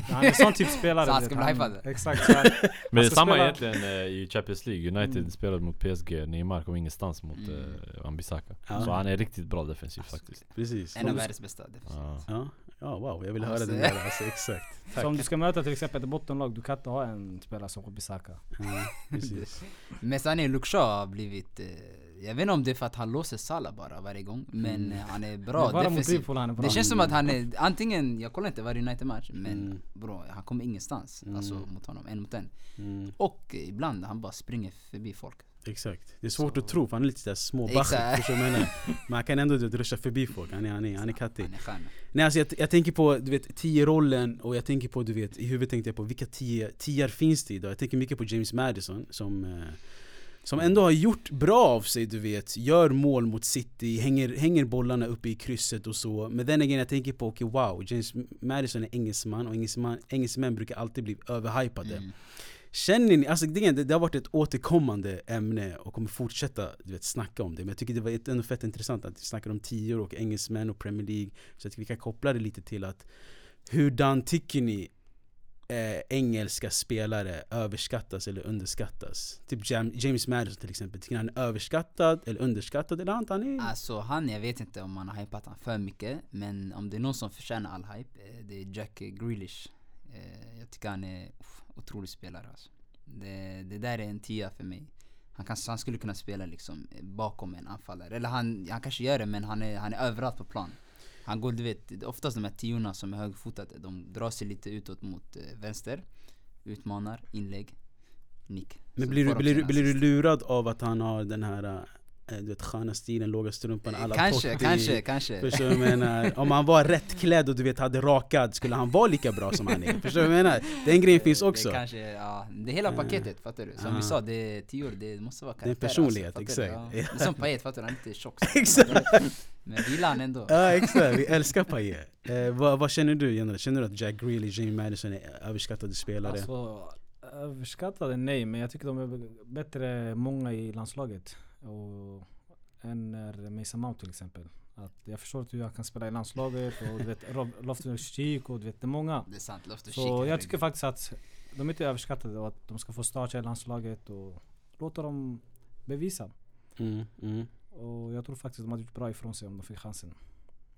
Han är sån typ spelare. <laughs> Så han ska bli hypad? Exakt. Så han, <laughs> Men det är samma spela- egentligen eh, i Champions League. United Mm. spelade mot PSG, Neymar kom ingenstans mot Mm. eh, Wan-Bissaka. Ja. Så han är riktigt bra defensivt faktiskt. Precis En av världens bästa defensiv. Ja. Ja, ja wow, jag vill höra den där alltså, exakt <laughs> så om du ska möta till exempel ett bottenlag, du kan inte ha en spelare som Wan-Bissaka. ja, precis. Men Sané Lukshaw har blivit, eh, jag vet inte om det är för att han låser Salah bara varje gång, men Mm. han är Men bra mot defensivt. Han bra. Det känns som att han är, antingen, jag kollar inte varje United-match, men Mm. bro, han kommer ingenstans. Mm. Alltså mot honom, en mot en. Mm, Och ibland han bara springer förbi folk. exakt Det är svårt Så- att tro för han är lite sådär menar? Men han kan ändå ruscha förbi folk, han är, han är, han är kattig Han är. Nej alltså jag, jag tänker på, du vet, tio-rollen och jag tänker på, du vet, i huvudet tänkte jag på vilka tio, tiar finns det idag? Jag tänker mycket på James Madison som eh, som ändå har gjort bra av sig, du vet, gör mål mot City, hänger, hänger bollarna uppe i krysset och så. Men den again, jag tänker på, okej wow, James Madison är engelsman och engelsman, engelsmän brukar alltid bli överhypade. Mm. Känner ni, alltså det, det, har varit ett återkommande ämne och kommer fortsätta du vet, snacka om det. Men jag tycker det var ändå fett intressant att vi snackar om tior och engelsmän och Premier League. Så jag tycker vi kan koppla det lite till att Hurdan tycker ni eh, engelska spelare överskattas eller underskattas? Typ Jam, James Madison till exempel, tycker ni han är överskattad eller underskattad? Eller han, han är... Alltså han, jag vet inte om man har hypat han för mycket Men om det är någon som förtjänar all hype, eh, det är Jack Grealish Eh, Jag tycker han är uff, otrolig spelare alltså. det, det där är en tia för mig han, kan, han skulle kunna spela liksom eh, bakom en anfallare, eller han, han kanske gör det men han är, han är överallt på plan han går, du vet, oftast de här tiorna som är högfotade, de drar sig lite utåt mot eh, vänster. Utmanar, inlägg, nick. Men blir du, blir, blir du lurad av att han har den här eh, du vet, sköna stilen, låga strumpan, alla Kanske, Totti? kanske, kanske Förstår du vad jag menar? Om han var rätt klädd och du vet hade rakad, skulle han vara lika bra som han är? Förstår du vad jag menar? Den grejen finns också Det kanske, ja, det är hela paketet fattar du? Som vi sa, det är tio år, det måste vara Det är karaktär personlighet, alltså, fattar du? exakt. Ja. Det är som Payet fattar du, han är lite tjock. Exakt. Men vi gillar han ändå Ja exakt, vi älskar Payet eh, vad, vad känner du Jenny? Känner du att Jack Grealish, James Madison är överskattade spelare? Alltså, överskattade nej, men jag tycker de är bättre många i landslaget. Och än när Mason Mount till exempel. Att jag förstår inte hur han kan spela i landslaget och du vet Rob- Loftus-Cheek och du vet det är många. Det är sant, Loftus Så jag tycker faktiskt att de är inte överskattade och att de ska få starta i landslaget och låta dem bevisa. Mm, mm, Och jag tror faktiskt de hade gjort bra ifrån sig om de fick chansen.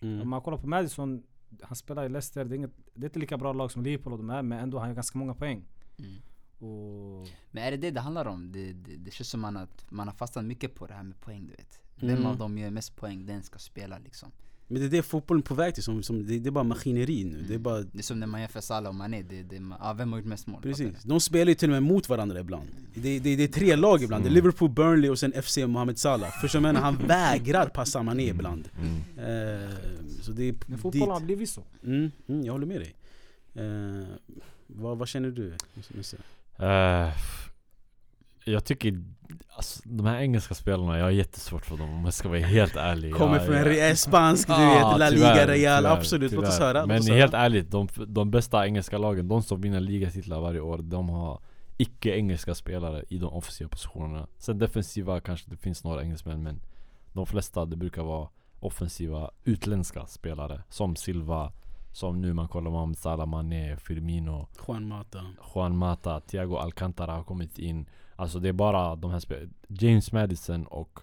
Om mm. man kollar på Madison, han spelar i Leicester, det är, inget, det är inte lika bra lag som Liverpool och de är, men ändå han gör ganska många poäng. Mm. Och Men är det det det handlar om? Det, det, det känns som man att man har fastnat mycket på det här med poäng du vet. Vem Mm. av dem gör mest poäng, den ska spela liksom. Men det är det fotbollen är på väg till, som, som, det, det är bara maskineri nu. Det är bara, Det är som när man jämför Salah och Mané, det, det, ah, vem har gjort mest mål? Precis. De spelar ju till och med mot varandra ibland. Det, det, det är tre lag ibland, det är Liverpool, Burnley och sen FC Mohamed Salah. Förstår du? Han <laughs> vägrar passa Mané ibland. Mm. Eh, så det är men dit. fotbollen har blivit så. Mm, mm, jag håller med dig. Eh, vad, vad känner du? Eh, jag tycker, alltså, de här engelska spelarna, jag har jättesvårt för dem om jag ska vara helt ärlig. <laughs> Kommer jag, från jag, en spansk, du Ja, vet, La tyvärr, Liga Real, tyvärr, absolut. Låt oss tyvärr. höra. Men oss helt höra. ärligt, de, de bästa engelska lagen, de som vinner ligatitlar varje år, de har icke-engelska spelare i de offensiva positionerna. Sen defensiva kanske det finns några engelsmän, men de flesta det brukar vara offensiva utländska spelare. Som Silva, som nu man kollar Mohamed Salah, Mané, Firmino, Juan Mata. Juan Mata, Thiago Alcantara har kommit in. Alltså det är bara de här spel James Madison och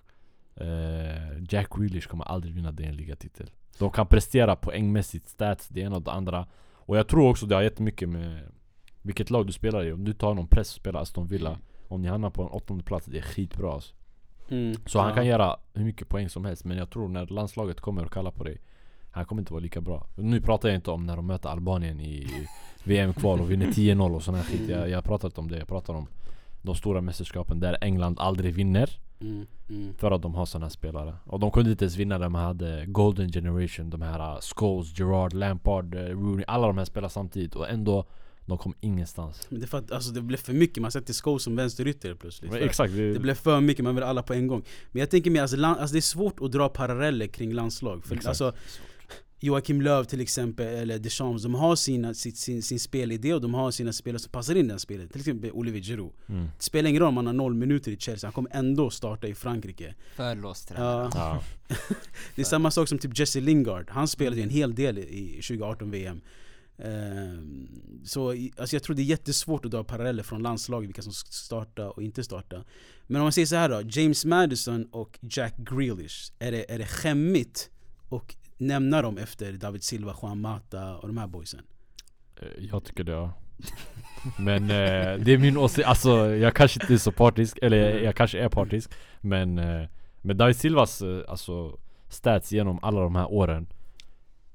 eh, Jack Grealish kommer aldrig vinna den ligatitel. De kan prestera poängmässigt, stats, det ena och det andra. Och jag tror också det har jättemycket med vilket lag du spelar i. Om du tar någon press och spelar Aston Villa, om ni hamnar på en åttonde plats, det är skitbra alltså. Mm. Så han Ja. kan göra hur mycket poäng som helst Men jag tror när landslaget kommer och kallar på dig Han kommer inte vara lika bra Nu pratar jag inte om när de möter Albanien i VM-kval och vinner 10-0 och sån här skit jag, jag pratar inte om det, jag pratar om De stora mästerskapen där England aldrig vinner Mm. Mm. För att de har här spelare Och de kunde inte ens vinna när man hade Golden Generation De här uh, Scholes, Gerard, Lampard, uh, Rooney Alla de här spelar samtidigt och ändå De kom ingenstans Men det, för att, alltså, det blev för mycket, man sätter Scholes som vänsterytter plötsligt. Men Exakt, det, Det blev för mycket, man vill alla på en gång. Men jag tänker mer, alltså, land, alltså, det är svårt att dra paralleller kring landslag. För, Exakt. alltså, Joakim Löw till exempel, eller Deschamps, de har sina, sin, sin, sin spelidé och de har sina spelare som passar in i den spelet. Till exempel Olivier Giroud. mm. Det spelar ingen roll om han har noll minuter i Chelsea, han kommer ändå starta i Frankrike. För låst tränare. Ja. ja. <laughs> Det är samma sak som typ Jesse Lingard, han spelade ju en hel del i 2018 VM. Ehm, så alltså jag tror det är jättesvårt att dra paralleller från landslaget, vilka som ska starta och inte starta. Men om man säger så här då, James Madison och Jack Grealish, är det, är det skämmigt att nämna dem efter David Silva, Juan Mata och de här boysen? Eh, jag tycker det ja. Men eh, det är min åsikt, alltså jag kanske inte är så partisk, eller jag kanske är partisk Men eh, med David Silvas eh, alltså, stats genom alla de här åren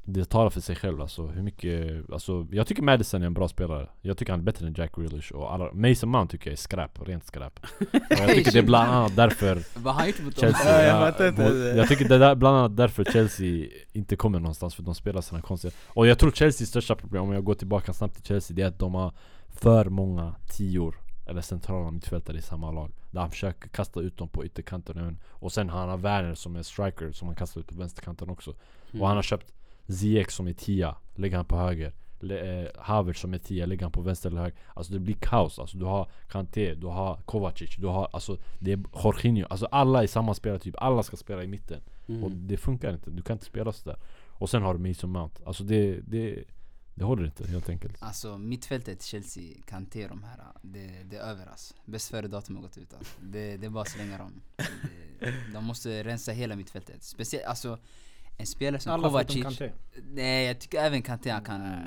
det talar för sig själv alltså, hur mycket, alltså Jag tycker Madison är en bra spelare. Jag tycker han är bättre än Jack Grealish och alla, Mason Mount tycker jag är skräp, rent skräp. Och jag tycker det är bland annat därför <laughs> Vad har? Chelsea, Ja, jag ja, fattar inte. mot- jag tycker det är bland annat därför Chelsea inte kommer någonstans för de spelar såna konstiga Och jag tror Chelseas största problem, om jag går tillbaka snabbt till Chelsea, det är att de har för många tior eller centrala mittfältare i samma lag Där han försöker kasta ut dem på ytterkanten även. Och sen har han Werner som är striker som han kastar ut på vänsterkanten också. Och han har köpt Ziyech som är tia, lägger han på höger Le- eh, Havertz som är tia, lägger han på vänster eller höger Alltså det blir kaos, alltså du har Kanté, du har Kovacic, du har alltså Det är Jorginho, alltså alla i samma spelartyp, alla ska spela i mitten Mm. Och det funkar inte, du kan inte spela sådär Och sen har du Mason Mount, alltså det, det, det håller inte helt enkelt Alltså mittfältet Chelsea, Kanté de här, det, det är över alltså. Bäst före datum har gått ut alltså. det, det är bara att slänga dem. Det, de måste rensa hela mittfältet. Speciellt, alltså en spelare som Alla Kovacic. Nej jag tycker även Kanté han kan eh,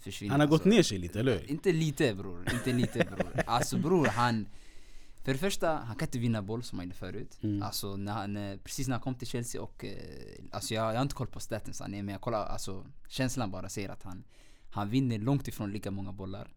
försvinna. Han har gått alltså. ner sig lite, eller hur? Inte lite bror, inte lite bror. <laughs> Alltså bror han För det första, han kan inte vinna boll som han gjorde förut. Mm. Alltså när han, eh, precis när han kom till Chelsea och eh, Alltså jag, jag har inte koll på är men jag kollar, alltså känslan bara säger att han Han vinner långt ifrån lika många bollar.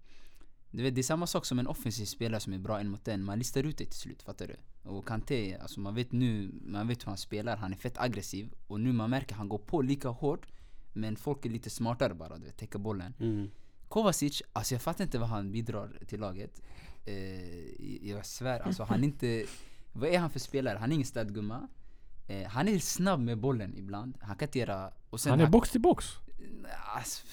Du vet det är samma sak som en offensiv spelare som är bra en mot en. Man listar ut det till slut, fattar du? Och Kanté, alltså man vet nu, man vet hur han spelar, han är fett aggressiv. Och nu man märker han går på lika hårt Men folk är lite smartare bara, du vet, täcker bollen. Mm. Kovacic, alltså jag fattar inte vad han bidrar till laget. Eh, jag svär, alltså han är <laughs> inte... Vad är han för spelare? Han är ingen städgumma. Eh, han är snabb med bollen ibland. Han kan inte göra... Han är box till box Alltså,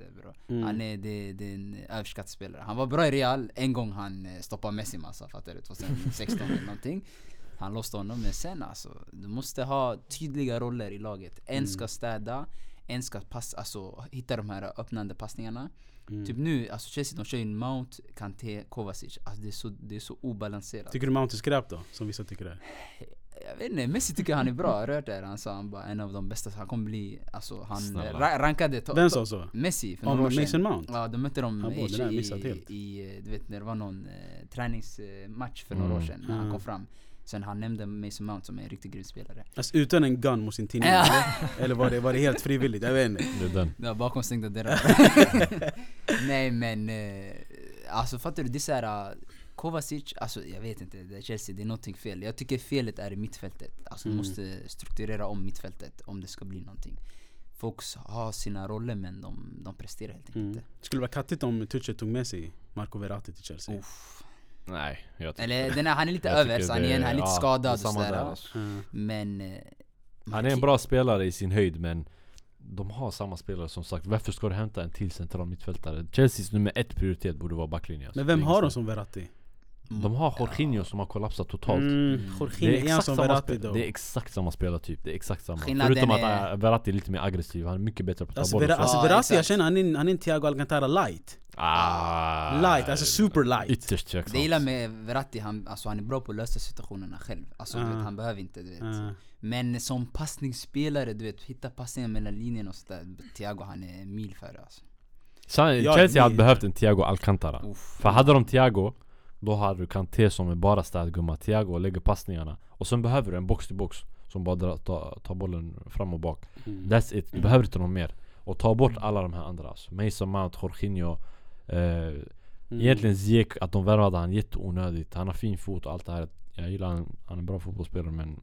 inte bro. Mm. Han är, det, det är en överskattad spelare. Han var bra i Real, en gång han eh, stoppade Messi massa, fattar du? 2016 eller någonting. Han låste honom, men sen alltså, du måste ha tydliga roller i laget. En ska städa, en ska pass, alltså, hitta de här öppnande passningarna. Mm. Typ nu, alltså Chelsea de kör ju Mount, Kanté, Kovacic. Alltså det är så, det är så obalanserat. Tycker du Mount är skräp då? Som vissa tycker det är? Jag vet inte, Messi tycker han är bra. Jag rörde det, han sa han bara en av de bästa. Han kommer bli, alltså han Snälla. ra rankade to- Vem sa så? Messi för Om några år Mason sedan. Mount? Ja, de mötte dem Ja, i, i, i, eh, du vet när det var någon eh, träningsmatch för några Mm. år sedan när han Mm. kom fram. Sen han nämnde Mason Mount som är en riktigt grym spelare. Alltså utan en gun mot sin tidning Ja. eller? Eller var det, var det helt frivilligt? Jag vet inte Det är den. Det var bakom stängda dörrar. <laughs> Nej men, eh, alltså fattar du? Det är såhär, uh, Kovacic, alltså jag vet inte, det Chelsea, det är någonting fel. Jag tycker felet är i mittfältet. Alltså Mm. de måste strukturera om mittfältet om det ska bli någonting. Folk har sina roller men de, de presterar helt enkelt mm. inte. Skulle det vara kattigt om Tuchel tog med sig Marco Verratti till Chelsea? Uff. Nej, jag tycker Eller den <laughs> är, han är lite över, så han är, han är lite skadad och sådär. där. Mm. Men... eh, Han är en bra spelare i sin höjd men de har samma spelare som sagt. Varför ska du hämta en till central mittfältare? Chelseas nummer ett prioritet borde vara backlinjen. alltså. Men vem har de som Verratti? De har Jorginho som har kollapsat totalt. Mm, Det Jorginho, är, är exakt samma Verratti då? det är exakt samma spelartyp, det är exakt samma. Skillnaden Förutom att är- äh, Verratti är lite mer aggressiv, han är mycket bättre på att ta Alltså, bollen. Alltså Ja, Verratti, jag känner han är, han är en Thiago Alcantara light ah, Light, alltså super light Ytterst tveksamt. Det gillar med Verratti, han, alltså han är bra på att lösa situationerna själv. Alltså Ah. vet, han behöver inte du vet. Ah. Men som passningsspelare, du vet, hitta passningar mellan linjerna och sådär. Thiago han är mil före alltså. Sen, Ja, Chelsea hade behövt en Thiago Alcantara. Uff. För hade de Thiago, då hade du Kanté som är bara städgumma. Thiago lägger passningarna. Och sen behöver du en box till box som bara drar, tar, tar bollen fram och bak. Mm. That's it, du behöver inte någon mer. Och ta bort alla de här andra alltså. Mason Mount, Jorginho. Eh, Mm. Egentligen Ziyech, att de värvade han jätteonödigt. Han har fin fot och allt det här. Jag gillar han, han är en bra fotbollsspelare men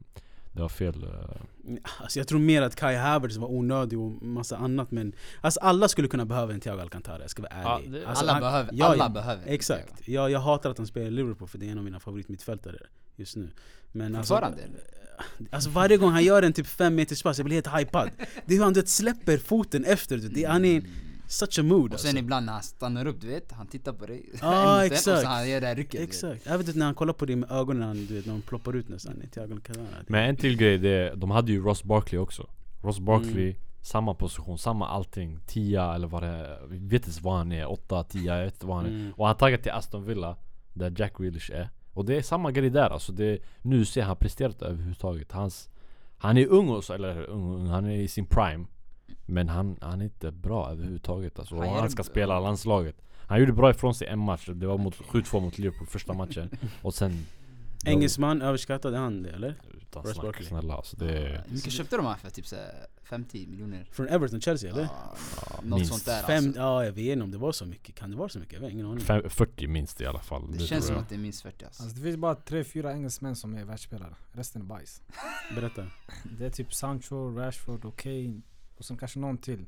det var fel. eh. Alltså jag tror mer att Kai Havertz var onödig och massa annat men Alltså alla skulle kunna behöva en Thiago Alcantara, jag ska vara Ja, ärlig det- alltså, alla han- behöver, ja, alla ja, behöver. Exakt, jag, jag hatar att han spelar i Liverpool för det är en av mina favoritmittfältare just nu men alltså, Fortfarande eller? alltså varje gång han gör en typ fem meters pass, jag blir helt hypad Det är hur han du vet, släpper foten efter, det, han är such a mood Och sen alltså. ibland när han stannar upp, du vet, han tittar på dig. Ja, emot den, Och exakt. så han gör det här rycket. Exakt, jag vet inte när han kollar på dig med ögonen, du vet, när han ploppar ut nästan Men en till grej, det, är- de hade ju Ross Barkley också. Ross Barkley, Mm. samma position, samma allting. 10 eller vad det är. Vi vet inte vad han är. 8, 10, jag vet inte vad han är. Mm. Och han taggat till Aston Villa, där Jack Grealish är. Och det är samma grej där alltså. Det, nu ser han presterat överhuvudtaget. Hans, han är ung, och så, eller ung, ung, han är i sin prime. Men han, han är inte bra överhuvudtaget alltså. Han han ska spela landslaget. Han gjorde bra ifrån sig en match, det var mot 7-2 mot Liverpool första matchen. Och sen... Engelsman, överskattad är han det eller? Utan snack, Barkley. snälla alltså. Det, Hur mycket köpte de han för? Typ såhär 50 miljoner? Från Everton, Chelsea eller? Ja, något minst. sånt där Fem, alltså. ja jag vet inte om det var så mycket, kan det vara så mycket? Jag har ingen aning Fem, 40 minst i alla fall. Det, Det, känns som att det är minst 40 alltså. Alltså det finns bara tre, fyra engelsmän som är världsspelare. Resten är bajs. Berätta Det är typ Sancho, Rashford och Kane. Och sen kanske någon till.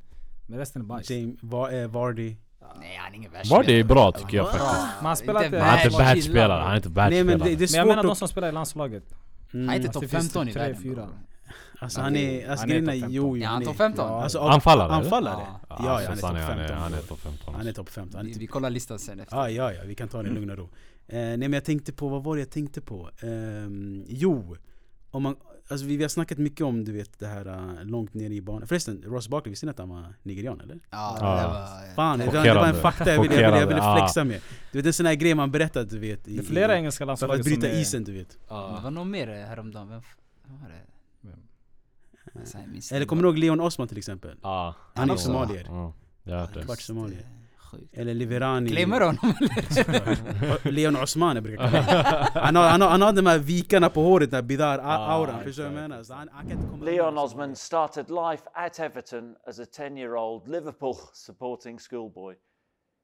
Men resten är bajs. James, var, eh, Vardy Nej han är ingen Var det är bra tycker jag faktiskt. Men han spelar inte- Han är inte världsspelare. världsspelare, han är inte Nej men det, världsspelare. det är Men jag menar de som spelar i landslaget. Mm, Han är inte Alltså, topp det finns 15 i tre, världen fyra. bro. alltså han är, alltså är grejen är, topp 15. jo, jo Ja, han är- topp 15? Ja, alltså, Anfallare? Anfallare? Ja. Ja, ja, han är topp fan, 15 Han är, är topp 15. Han är topp 15 han är Vi, vi kollar listan sen efter. Ja, ja, ja, vi kan ta det i lugn och ro. Eh, nej men jag tänkte på, vad var det jag tänkte på? Ehm, jo, om man, alltså vi, vi har snackat mycket om du vet det här uh, långt ner i banan. Förresten, Ross Barkley, visste ni att han var nigerian eller? Ja, Ja. det var... Fan, det var, det Chockerande. var en fakta jag ville, jag ville, jag ville flexa med. Du vet en sån här grej man berättar du vet. i- Det är flera i- engelska För att landslag bryta som är... isen du vet. Det var någon mer häromdagen, vem var det? Eller kommer du ihåg Leon Osman till exempel? Ja. Han är somalier. Ja, jag har hört det. Somalier. Sjukt. Eller Liverani. Claimar du honom Leon Osman jag brukar kalla han, har, han, han har de här vikarna på håret, den här bidar-auran. Förstår du vad jag menar? Så han, han kan inte komma Leon. Osman started life at Everton as a 10 year old Liverpool supporting schoolboy.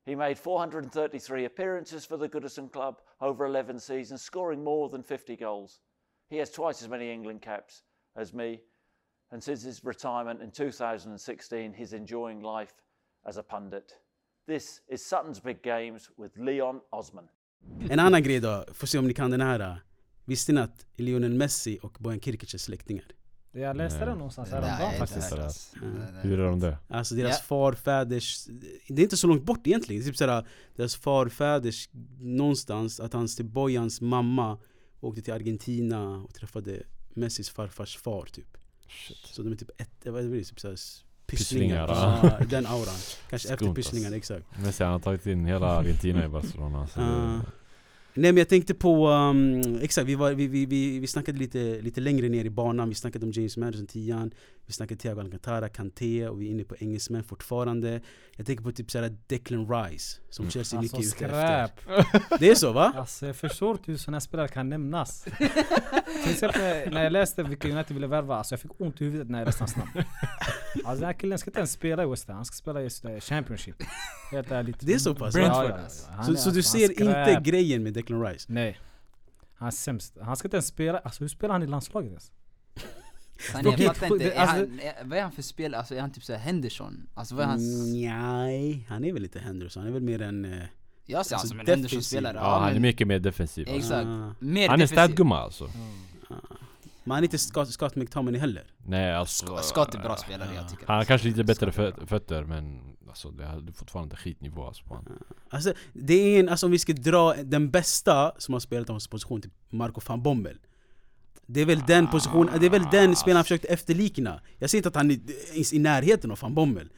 He made 433 appearances for the Goodison club over 11 seasons, scoring more than 50 goals. He has twice as many England caps as me, and since his retirement in 2016, he's enjoying life as a pundit. This is Sutton's Big Games with Leon Osman. En annan grej då, får se om ni kan den här. Visste ni att Lionel Messi och Bojan Kirkic är släktingar? Det Jag läste Nej. det någonstans Det häromdagen är faktiskt. det. alltså. Mm. Det Hur är de det? Alltså deras Ja. farfäders, det är inte så långt bort egentligen. Det är typ såhär, deras farfäders någonstans, att hans, typ Bojans mamma åkte till Argentina och träffade Messis farfars far typ. Shit. Så de är typ ett, jag vet inte, typ såhär, pysslingar. Ja, den auran. Kanske efter pysslingar, alltså. exakt. Messi han har tagit in hela <laughs> Argentina i Barcelona. Så det, Nej men jag tänkte på, um, exakt vi, var, vi, vi, vi, vi snackade lite, lite längre ner i banan, vi snackade om James Madison, tian Vi snackade Thiago Alcantara, Kanté och vi är inne på engelsmän fortfarande Jag tänker på typ såhär Declan Rice, som Mm. Chelsea Alltså mycket ute skräp. efter Det är så va? <laughs> Alltså jag förstår inte hur sådana spelare kan nämnas. Till exempel när jag läste vilka United ville värva, alltså jag fick ont i huvudet när jag läste hans namn. <laughs> Alltså den här killen ska inte ens spela i West Ham, han ska spela i eh, Championship. Helt ärligt. Det är så pass? Brentford, Ja, ja, alltså. Så, så du alltså, ser inte grejen med Declan Rice? Nej. Han är sämst. Han ska inte ens spela, alltså hur spelar han i landslaget ens? Han, jag Okej, fattar inte, det- är alltså- han, är, vad är han för spelare? Alltså är han typ såhär Henderson? Alltså vad är hans... Nej, han är väl lite Henderson, han är väl mer en... eh, Jag ser alltså, som en defensiv. Henderson-spelare. ja, han är mycket mer defensiv. Alltså. Exakt. ah, Mer Han är städgumma alltså. ah. Men han är inte Scott, Scott McTominay heller Nej alltså. Scott är bra spelare jag tycker. Han har kanske lite bättre är fötter men alltså det är fortfarande skitnivå alltså på honom. Alltså, det är en, alltså om vi ska dra den bästa som har spelat hans position, typ Marco van Bommel Det är väl den positionen, det är väl den spelaren han försökte efterlikna Jag säger inte att han är ens i närheten av van Bommel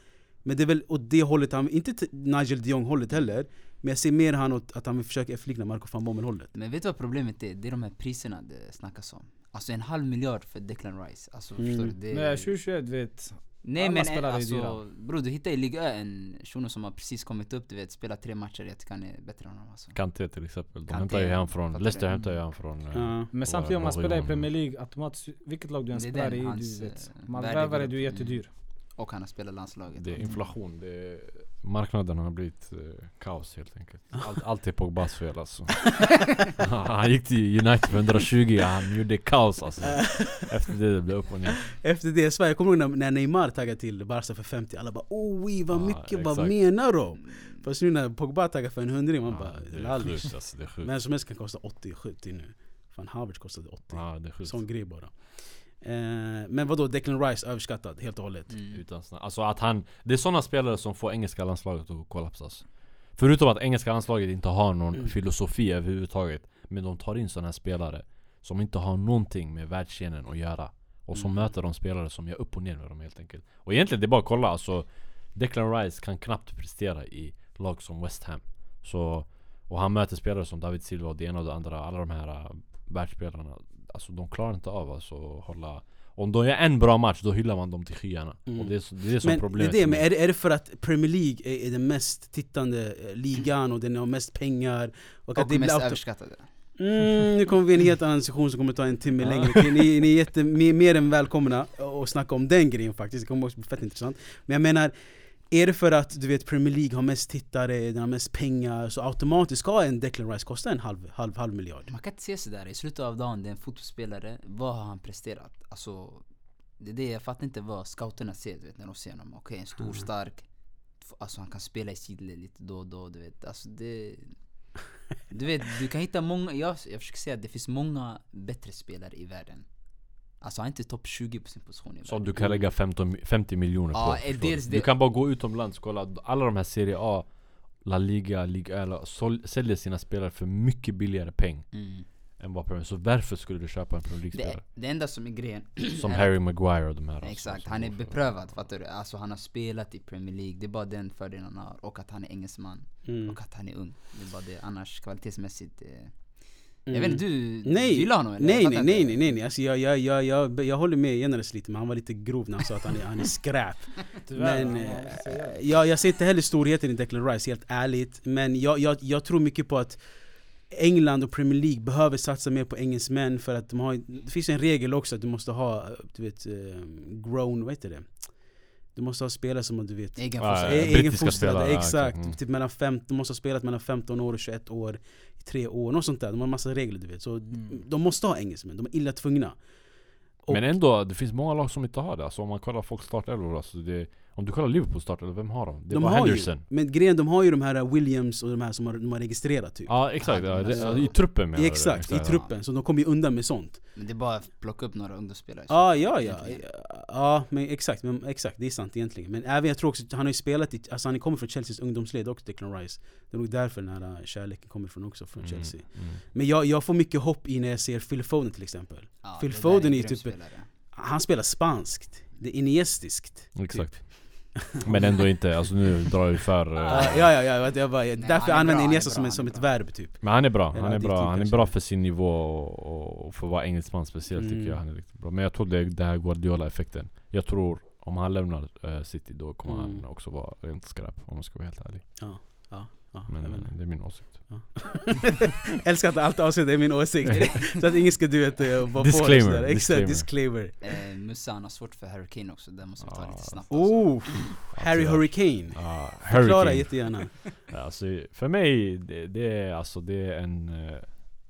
Men det är väl åt det hållet han, inte Nigel de Jong hållet heller Men jag ser mer han åt att han försöker efterlikna Marco van Bommel hållet Men vet du vad problemet är? Det är de här priserna det snackas om. Alltså en halv miljard för Declan Rice. Alltså Mm. förstår du? Det Nej 2021 vet. Nej alla men alltså, bror du hittar i Liga en shuno som har precis kommit upp, du vet, spelat tre matcher, jag tycker han är bättre än honom alltså. Kanté till exempel. De Kanté, hämtar ju han från, Leicester du? hämtar ju han från... eh, Ja. Men samtidigt om man spelar i Premier League, automatiskt, vilket lag du än spelar i, du vet. eh, Man värvar är du jättedyr. Och han har spelat landslaget. Det är inflation, det är, marknaden har blivit eh, kaos helt enkelt. Allt, allt är Pogbas fel alltså. <laughs> han gick till United för 120, han gjorde kaos alltså. <laughs> Efter det det blev upp och ner. Efter det, Sverige, kommer ihåg när, när Neymar taggade till Barca för 50 Alla bara oh oui, vad mycket, vad exakt. menar de? Fast nu när Pogba taggar för en hundring, man Ja, bara det är sjukt alltså, det är sjukt. Men som helst kan kosta 80-70 nu Fan Havertz kostade 80 Ja, det är sjukt. Sån grej bara Men vadå, Declan Rice överskattad helt och hållet? Mm. Utan. Alltså att han, det är sådana spelare som får engelska landslaget att kollapsas. Förutom att engelska landslaget inte har någon Mm. filosofi överhuvudtaget. Men de tar in sådana här spelare som inte har någonting med världsscenen att göra. Och som Mm. möter de spelare som gör upp och ner med dem helt enkelt. Och egentligen det är bara att kolla alltså. Declan Rice kan knappt prestera i lag som West Ham. Så, och han möter spelare som David Silva och det ena och det andra. Alla de här uh, världsspelarna. Alltså de klarar inte av alltså, att hålla om de gör en bra match, då hyllar man dem till skyarna. Mm. Och det är, så- det är som Men, det problemet är, det, för men är, det, är det för att Premier League är, är den mest tittande eh, ligan och den har mest pengar? Och, att Och det mest överskattade. Mm, nu kommer vi in i en helt annan session som kommer ta en timme längre. Ni, ni är jätte, mer, mer än välkomna att snacka om den grejen faktiskt, det kommer också bli fett intressant. Men jag menar, är det för att du vet Premier League har mest tittare, den har mest pengar, så automatiskt ska en Declan Rice kosta en halv, halv, halv miljard? Man kan inte se sådär, i slutet av dagen, det är en fotbollsspelare, vad har han presterat? Alltså, det är det, jag fattar inte vad scouterna ser du vet, när de ser honom. Okej, en stor, Mm. stark, alltså han kan spela i sidled lite då och då, du vet. Alltså det... Du vet, du kan hitta många, jag, jag försöker säga att det finns många bättre spelare i världen. Alltså han är inte topp 20 på sin position i världen. Som du kan lägga 15, 50 miljoner på. Ja, dels du? det- du kan bara gå utomlands och kolla. Alla de här Serie A, La Liga, Liga eller sål- säljer sina spelare för mycket billigare peng Mm. än vad Premier Så varför skulle du köpa en Premier Det, League-spelare? det enda som är grejen <clears throat> Som är Harry Maguire och de här. alltså, Exakt, som han är beprövad fattar du? Alltså han har spelat i Premier League, det är bara den fördelen han har. Och att han är engelsman. Mm. Och att han är ung. Det är bara det, annars kvalitetsmässigt eh, Mm. Jag vet inte, du, Nej. du gillar honom eller? Nej nej, inte. nej nej nej, alltså jag, jag, jag, jag, jag håller med Generes lite men han var lite grov när han sa att han är, han är skräp <laughs> Men eh, jag, jag ser inte heller storheten i Declan Rice, helt ärligt Men jag, jag, jag tror mycket på att England och Premier League behöver satsa mer på engelsmän för att de har, det finns en regel också att du måste ha, du vet, eh, grown, vad heter det? Du måste ha spelare som du vet Egen Ja, fostrad. ja, egenfostrade, exakt. Mm. Typ mellan fem, de måste ha spelat mellan 15 år och 21 år i tre år, något sånt där. De har massa regler du vet. Så Mm. de måste ha engelsmän, de är illa tvungna. Och- Men ändå, det finns många lag som inte har det. Alltså om man kollar folks startelvor, alltså det, om du kollar Liverpool startelvor, vem har de? Det de var har Henderson. Ju, men grejen, de har ju de här Williams och de här som har, de har registrerat typ. Ja exakt, Ja, ja, alltså- i truppen menar du? exakt, i ja. truppen. Så de kommer ju undan med sånt. Men det är bara att plocka upp några ungdomsspelare. Ja, ja, ja. Egentligen. Ja, men exakt, men exakt, det är sant egentligen. Men även jag tror också, han har ju spelat i, alltså han kommer från Chelseas ungdomsled också, Declan Rice. Det är nog därför den här kärleken kommer från också, från Chelsea. Mm, mm. Men jag, jag får mycket hopp i när jag ser Phil Foden till exempel. Ja, Phil Foden är ju typ- spelare. Han spelar spanskt. Det är iniestiskt. Exakt. <laughs> Men ändå inte, alltså nu drar vi för... eh, Ja, ja, ja, jag, jag bara, därför är jag använder Iniesta som, som ett verb typ. Men han är bra, han är bra, han är bra för sin nivå och, och för att vara engelsman speciellt tycker Mm. jag han är riktigt bra Men jag tror det är det här Guardiola-effekten Jag tror om han lämnar eh, City då kommer Mm. han också vara rent skräp om jag ska vara helt ärlig Ja, ja, ja, Men eh, det är min åsikt <laughs> <laughs> Älskar att allt avsnitt är min åsikt. <laughs> så att ingen ska du vet, eh, vara Disclaimer, på. Exakt, disclaimer. disclaimer. Eh, Musa han har svårt för Harry Kane också, det måste vi ta Ah. lite snabbt alltså. Oh, Harry Alltså, Hurricane. Ja, Förklara jättegärna. Ja, Alltså, för mig, det, det är alltså det är en, eh,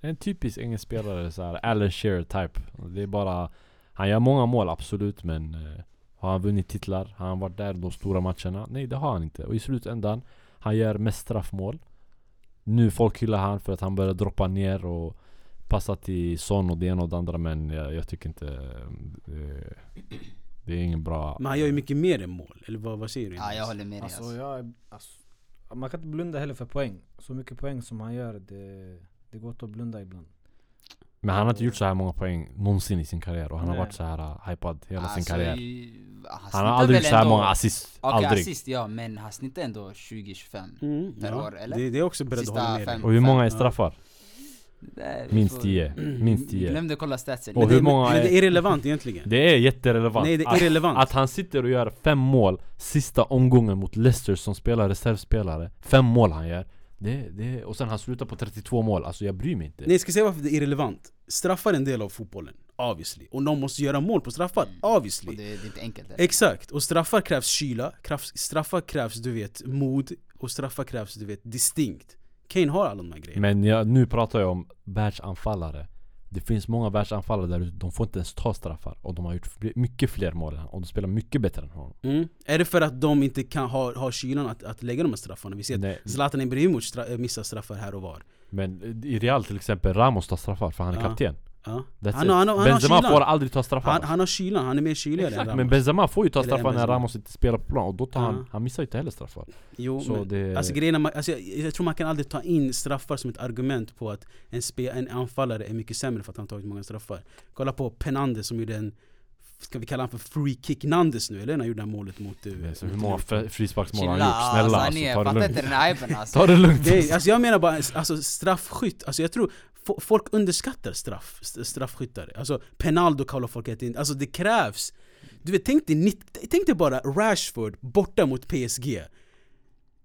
en typisk engelsk spelare så här, Alan Shearer type Det är bara Han gör många mål absolut men Har han vunnit titlar? Har han varit där de stora matcherna? Nej det har han inte och i slutändan Han gör mest straffmål Nu folk hyllar han för att han börjar droppa ner och Passa till Son och det ena och det andra men jag, jag tycker inte eh, Det är ingen bra Men han gör ju mycket mer än mål, eller vad, vad säger du? Ja jag håller med dig Alltså, alltså. jag, alltså, man kan inte blunda heller för poäng. Så mycket poäng som han gör, det, det går inte att blunda ibland. Men han har inte gjort så här många poäng någonsin i sin karriär och han har Nej. varit så här uh, hypad hela sin Alltså, karriär i- Han har snittar aldrig väl gjort så här ändå- många assist, Okej aldrig assist ja, men han snittar ändå 20-25 Mm, per ja. år, eller? Det, det är också beredd att Sista hålla med dig. fem- Och hur många är straffar? Vi Minst får- 10, minst Vi 10 glömde kolla statsen Och Men hur det, många men är- det är irrelevant egentligen. Det är jätterelevant Nej det är att, irrelevant. att han sitter och gör fem mål Sista omgången mot Leicester som spelar reservspelare Fem mål han gör det, det, Och sen han slutar på 32 mål, alltså jag bryr mig inte Nej, ska jag säga varför det är irrelevant? Straffar är en del av fotbollen, obviously. Och någon måste göra mål på straffar, obviously. Och det, det är inte enkelt heller. Exakt, och straffar krävs kyla, krävs, straffar krävs du vet mod, och straffar krävs du vet distinkt. Kane har alla de här grejerna. Men jag, nu pratar jag om världsanfallare Det finns många världsanfallare där ute, de får inte ens ta straffar Och de har gjort mycket fler mål än och de spelar mycket bättre än honom Mm. Är det för att de inte kan ha, ha kylan att, att lägga de här straffarna? Vi ser att Nej, Zlatan Ibrahimovic stra- missar straffar här och var. Men i Real till exempel, Ramos tar straffar för han är Ja. kapten Ja. That's Han, har- han, har- han har Benzema kylan. får aldrig ta straffar han, han har kylan, han är mer kyligare än Ramos. men Benzema får ju ta straffar när. Ramos inte spelar på plan och då tar Ja. han, han missar ju inte heller straffar Jo, Så men, det- alltså, grejerna, man- alltså, jag, jag tror man kan aldrig ta in straffar som ett argument på att en, spe, en anfallare är mycket sämre för att han tagit många straffar. Kolla på Penandes som gjorde en, ska vi kalla han för free kick Nandes nu eller? När han gjorde det här målet mot... är så hur många frisparksmål har han gjort? Snälla alltså, alltså, ni ta det lugnt <laughs> alltså. Ta det lugnt alltså jag menar bara, alltså straffskytt, alltså jag tror Folk underskattar straff, straffskyttar. Alltså Penaldo kallar folk ett in, alltså det krävs. Du vet, tänk dig, tänk dig bara Rashford borta mot PSG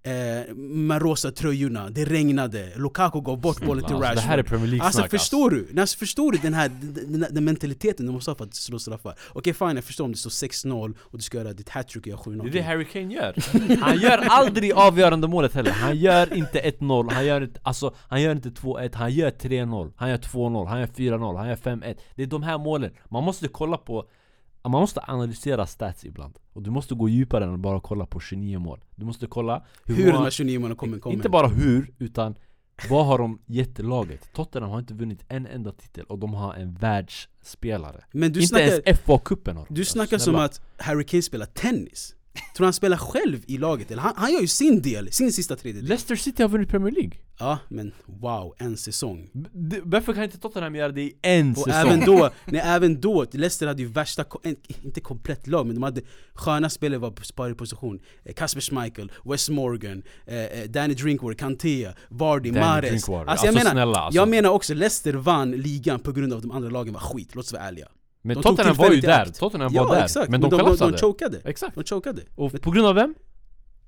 eh, Med rosa tröjorna, det regnade, Lukaku gav bort bollen till alltså, Rashford Det här är Premier League Alltså snack förstår du? Alltså, förstår du den här den, den, mentaliteten du måste ha för att slå straffar? Okej fine, jag förstår om det står 6-0 och du ska göra ditt hattrick och göra 7-0 Det är det Harry Kane gör. <laughs> Han gör aldrig avgörande målet heller. Han gör inte 1-0, han gör inte, alltså, han gör inte 2-1 Han gör 3-0, han gör 2-0, han gör 4-0, han gör 5-1 Det är de här målen. Man måste kolla på Man måste analysera stats ibland. Och du måste gå djupare än att bara kolla på 29 mål. Du måste kolla hur, Hur de många, här 29 målen kommer, kommer Inte bara hur, utan vad har de gett laget? Tottenham har inte vunnit en enda titel och de har en världsspelare. Men du Inte snackar, ens FA-cupen har de. Du Alltså, snackar som snälla. att Harry Kane spelar tennis Tror han spelar själv i laget? Eller han, han gör ju sin del, sin sista tredjedel Leicester City har vunnit Premier League Ja men wow, en säsong B- Varför kan inte Tottenham göra det i en Och säsong? även då, <laughs> nej, även då, Leicester hade ju värsta, inte komplett lag men de hade sköna spelare var på position Eh, Kasper Schmeichel, Wes Morgan, eh, eh, Danny Drinkwater, Kanté, Vardy, Danny Mahrez Drinkwater. Alltså jag Alltså, menar, snälla, alltså. jag menar också Leicester vann ligan på grund av att de andra lagen var skit, låt oss vara ärliga Men de Tottenham var ju där, akt. Tottenham Ja var där. exakt, Men de de, de, kollapsade. de chokade. Exakt. De chokade. Och på grund av vem?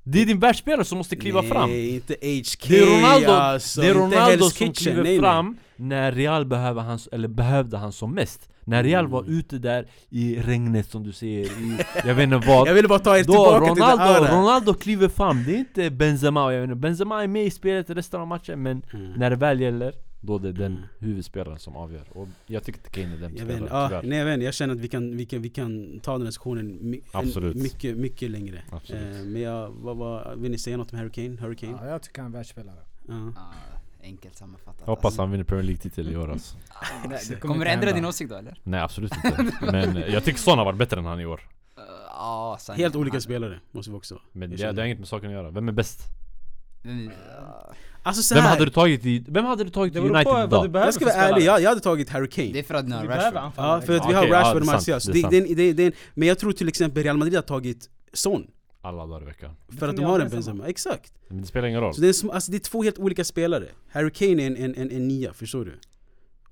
Det är din världsspelare som måste kliva nej, fram. inte HK Det är Ronaldo, alltså, det är Ronaldo som kliver nej, nej. fram när Real behöver han, eller behövde han som mest. När Real var Mm. ute där i regnet som du säger, i, jag vet inte vad. <laughs> Jag ville bara ta er tillbaka till det Ronaldo, här. Ronaldo kliver fram, det är inte Benzema, jag vet inte, Benzema är med i spelet resten av matchen men Mm. när det väl gäller, då det är den Mm. huvudspelaren som avgör Och jag tycker inte Kane är den Jag vet, spelaren, ja, tyvärr nej, jag, vet, jag känner att vi kan, vi kan, vi kan ta den här diskussionen my, en, mycket, mycket längre Absolut. eh, Men jag, vad, vad, vill ni säga något om? Harry Kane? Ja, jag tycker han är världsspelare. Ja. Ja, enkelt sammanfattat Jag hoppas han vinner Premier League-titel i år alltså. <laughs> Det- det kommer Kommer inte du ändra hända. din åsikt då eller? Nej absolut <laughs> inte Men jag tycker Son har varit bättre än han i år Uh, Ja, sanningen. Helt olika Han- spelare, måste vi också Men Jag det, det har inget med saken att göra, vem är bäst? Alltså så Vem här, hade du tagit i, vem hade du tagit Det i United idag? jag ska vara ärlig, jag, jag hade tagit Harry Kane. det är för att ni har Rashford. Ja, för att vi har Rashford och det, men jag tror till exempel Real Madrid har tagit Son. Alla dagar i veckan. För att de har en Benzema. Exakt. Men det spelar ingen roll. Så det är, alltså, det är två helt olika spelare. Harry Kane är en, en, en, en nia, förstår du?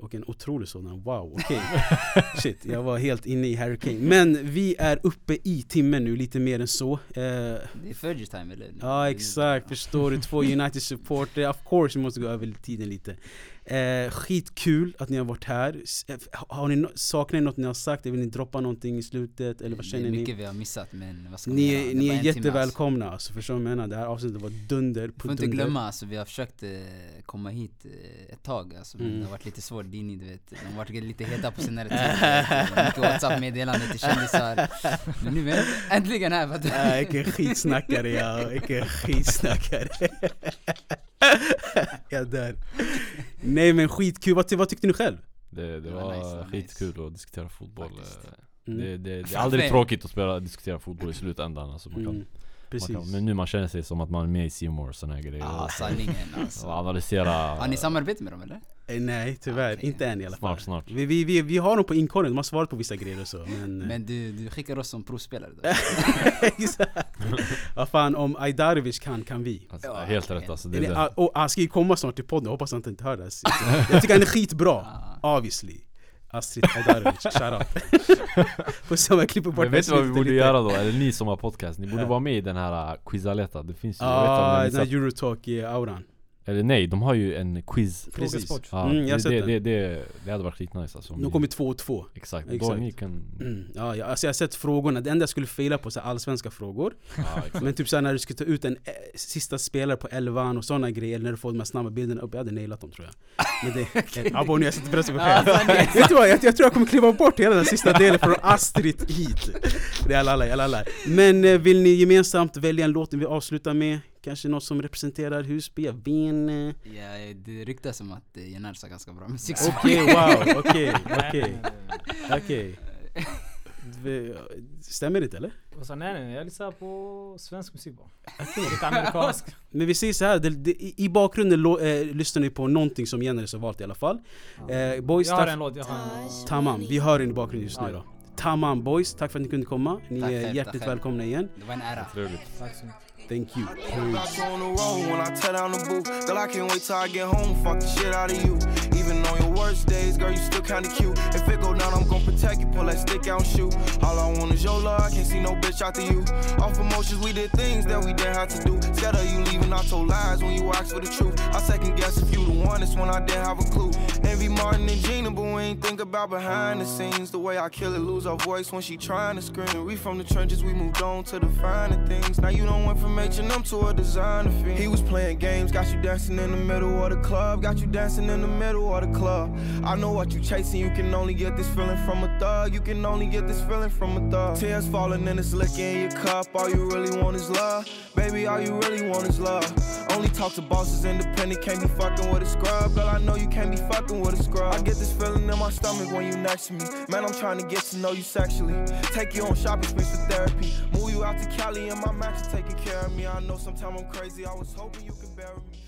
Och en otrolig sådan, wow, okej. <laughs> Shit, jag var helt inne i Harry Kane. Men vi är uppe i timmen nu, lite mer än så. Eh, Det är Fergie time eller? Ja exakt, förstår du? Två United supporter, of course vi måste gå över tiden lite eh, Skitkul att ni har varit här eh, Har ni, saknar ni något ni har sagt? Vill ni droppa någonting i slutet? Eller vad Det känner är ni? mycket vi har missat men vad ska man Ni, är- Det ni är timme, alltså. jättevälkomna alltså, förstår du vad jag menar? Det här avsnittet var dunder på Får inte glömma alltså, vi har försökt eh, komma hit eh, ett tag alltså, men Mm. det har varit lite svårt, Dini du vet, de har varit lite heta på senare <laughs> tid Mycket whatsapp-meddelanden till kändisar Men nu är vi äntligen här Vilken skitsnackare jag vilken skitsnackare <laughs> Jag dör Nej men skitkul, vad, vad tyckte ni själv? Det, det Det var var nice, skitkul att diskutera fotboll. Mm. Det, det, det är Framför- aldrig tråkigt att spela, diskutera fotboll i slutändan. Alltså man kan, Mm, Precis kan, men nu man känner sig som att man är med i More och såna här grejer. Ja, sanningen <laughs> alltså och analysera. Har ni samarbete med dem eller? Eh, Nej tyvärr, Okej. inte än i alla fall Snart, snart. Vi, vi, vi, vi har dem på inkorgen, de har svarat på vissa grejer och så men, eh, Men du, du skickar oss som provspelare då? <laughs> Exakt. Vad fan, om Ajdarevic kan, kan vi. Alltså, Ja, helt rätt alltså. Det, är ah, det. och han ska ju komma snart till podden, hoppas han inte hör det. <laughs> Jag tycker han är skitbra, Ah. obviously. Astrid Ajdarevic, <laughs> shoutout. <laughs> Får se om jag klipper bort Men vet du vad vi borde lite. göra då? Eller ni som har podcast, ni borde Ja. vara med i den här uh, Quizaleta. Det finns ju, jag vet inte om Ja, ni den här Eurotalk-auran. Eller nej, de har ju en quiz. Precis. Frågesport. Ja, Mm, det, det, det, det, det hade varit skitnice alltså. De ni- kommer två och två. Exakt, Exakt. då ni kan... Mm. Ja, ja, alltså jag har sett frågorna, det enda jag skulle faila på här allsvenska frågor Ja. Men typ såhär när du ska ta ut en eh, sista spelare på elvan och sådana grejer När du får de här snabba bilderna upp, jag hade nailat dem tror jag Men det, eh, abo nu jag sätter press på själv Vet du vad, jag, jag tror jag kommer kliva bort hela den sista delen från Astrid hit Det är alla, alla, alla. Men eh, vill ni gemensamt välja en låt vi avslutar med? Kanske något som representerar Husby, jag vet inte. Ja, det ryktas om att eh, Jenars har ganska bra musik Okej, wow, okej, okej <laughs> Okej Stämmer det inte eller? Och så, nej nej jag lyssnar på svensk musik bara. Lite amerikansk. <laughs> Men vi säger så här, det, det, i bakgrunden lo, eh, lyssnar ni på någonting som Jenny har valt i alla fall eh, Boys, Jag har en låt, jag har en låt. Tamam, vi hör den i bakgrunden just nu då Tamam boys, tack för att ni kunde komma Ni Tack är hjärtligt välkomna igen Det var en ära Trevligt. Tack så mycket. Thank you. Peace on. Your worst days, girl, you still kinda cute. If it go down, I'm gon' protect you. Pull that stick out and shoot. All I want is your love. I can't see no bitch after you. Off emotions, we did things that we didn't have to do. Scared of you leaving, I told lies when you asked for the truth. I second guess if you the one. That's when I didn't have a clue. Envy Martin and Gina, but we ain't think about behind the scenes. The way I kill it, lose our voice when she trying to scream. We from the trenches, we moved on to the finer things. Now you don't went from H&M to a designer fiend. He was playing games, got you dancing in the middle of the club. Got you dancing in the middle of the club. I know what you chasing, you can only get this feeling from a thug. You can only get this feeling from a thug. Tears falling and it's liquor in your cup. All you really want is love. Baby, all you really want is love. Only talk to bosses independent, can't be fucking with a scrub. Girl, I know you can't be fucking with a scrub. I get this feeling in my stomach when you next to me. Man, I'm trying to get to know you sexually. Take you on shopping sprees for therapy. Move you out to Cali and my match taking care of me. I know sometimes I'm crazy. I was hoping you could bear with me.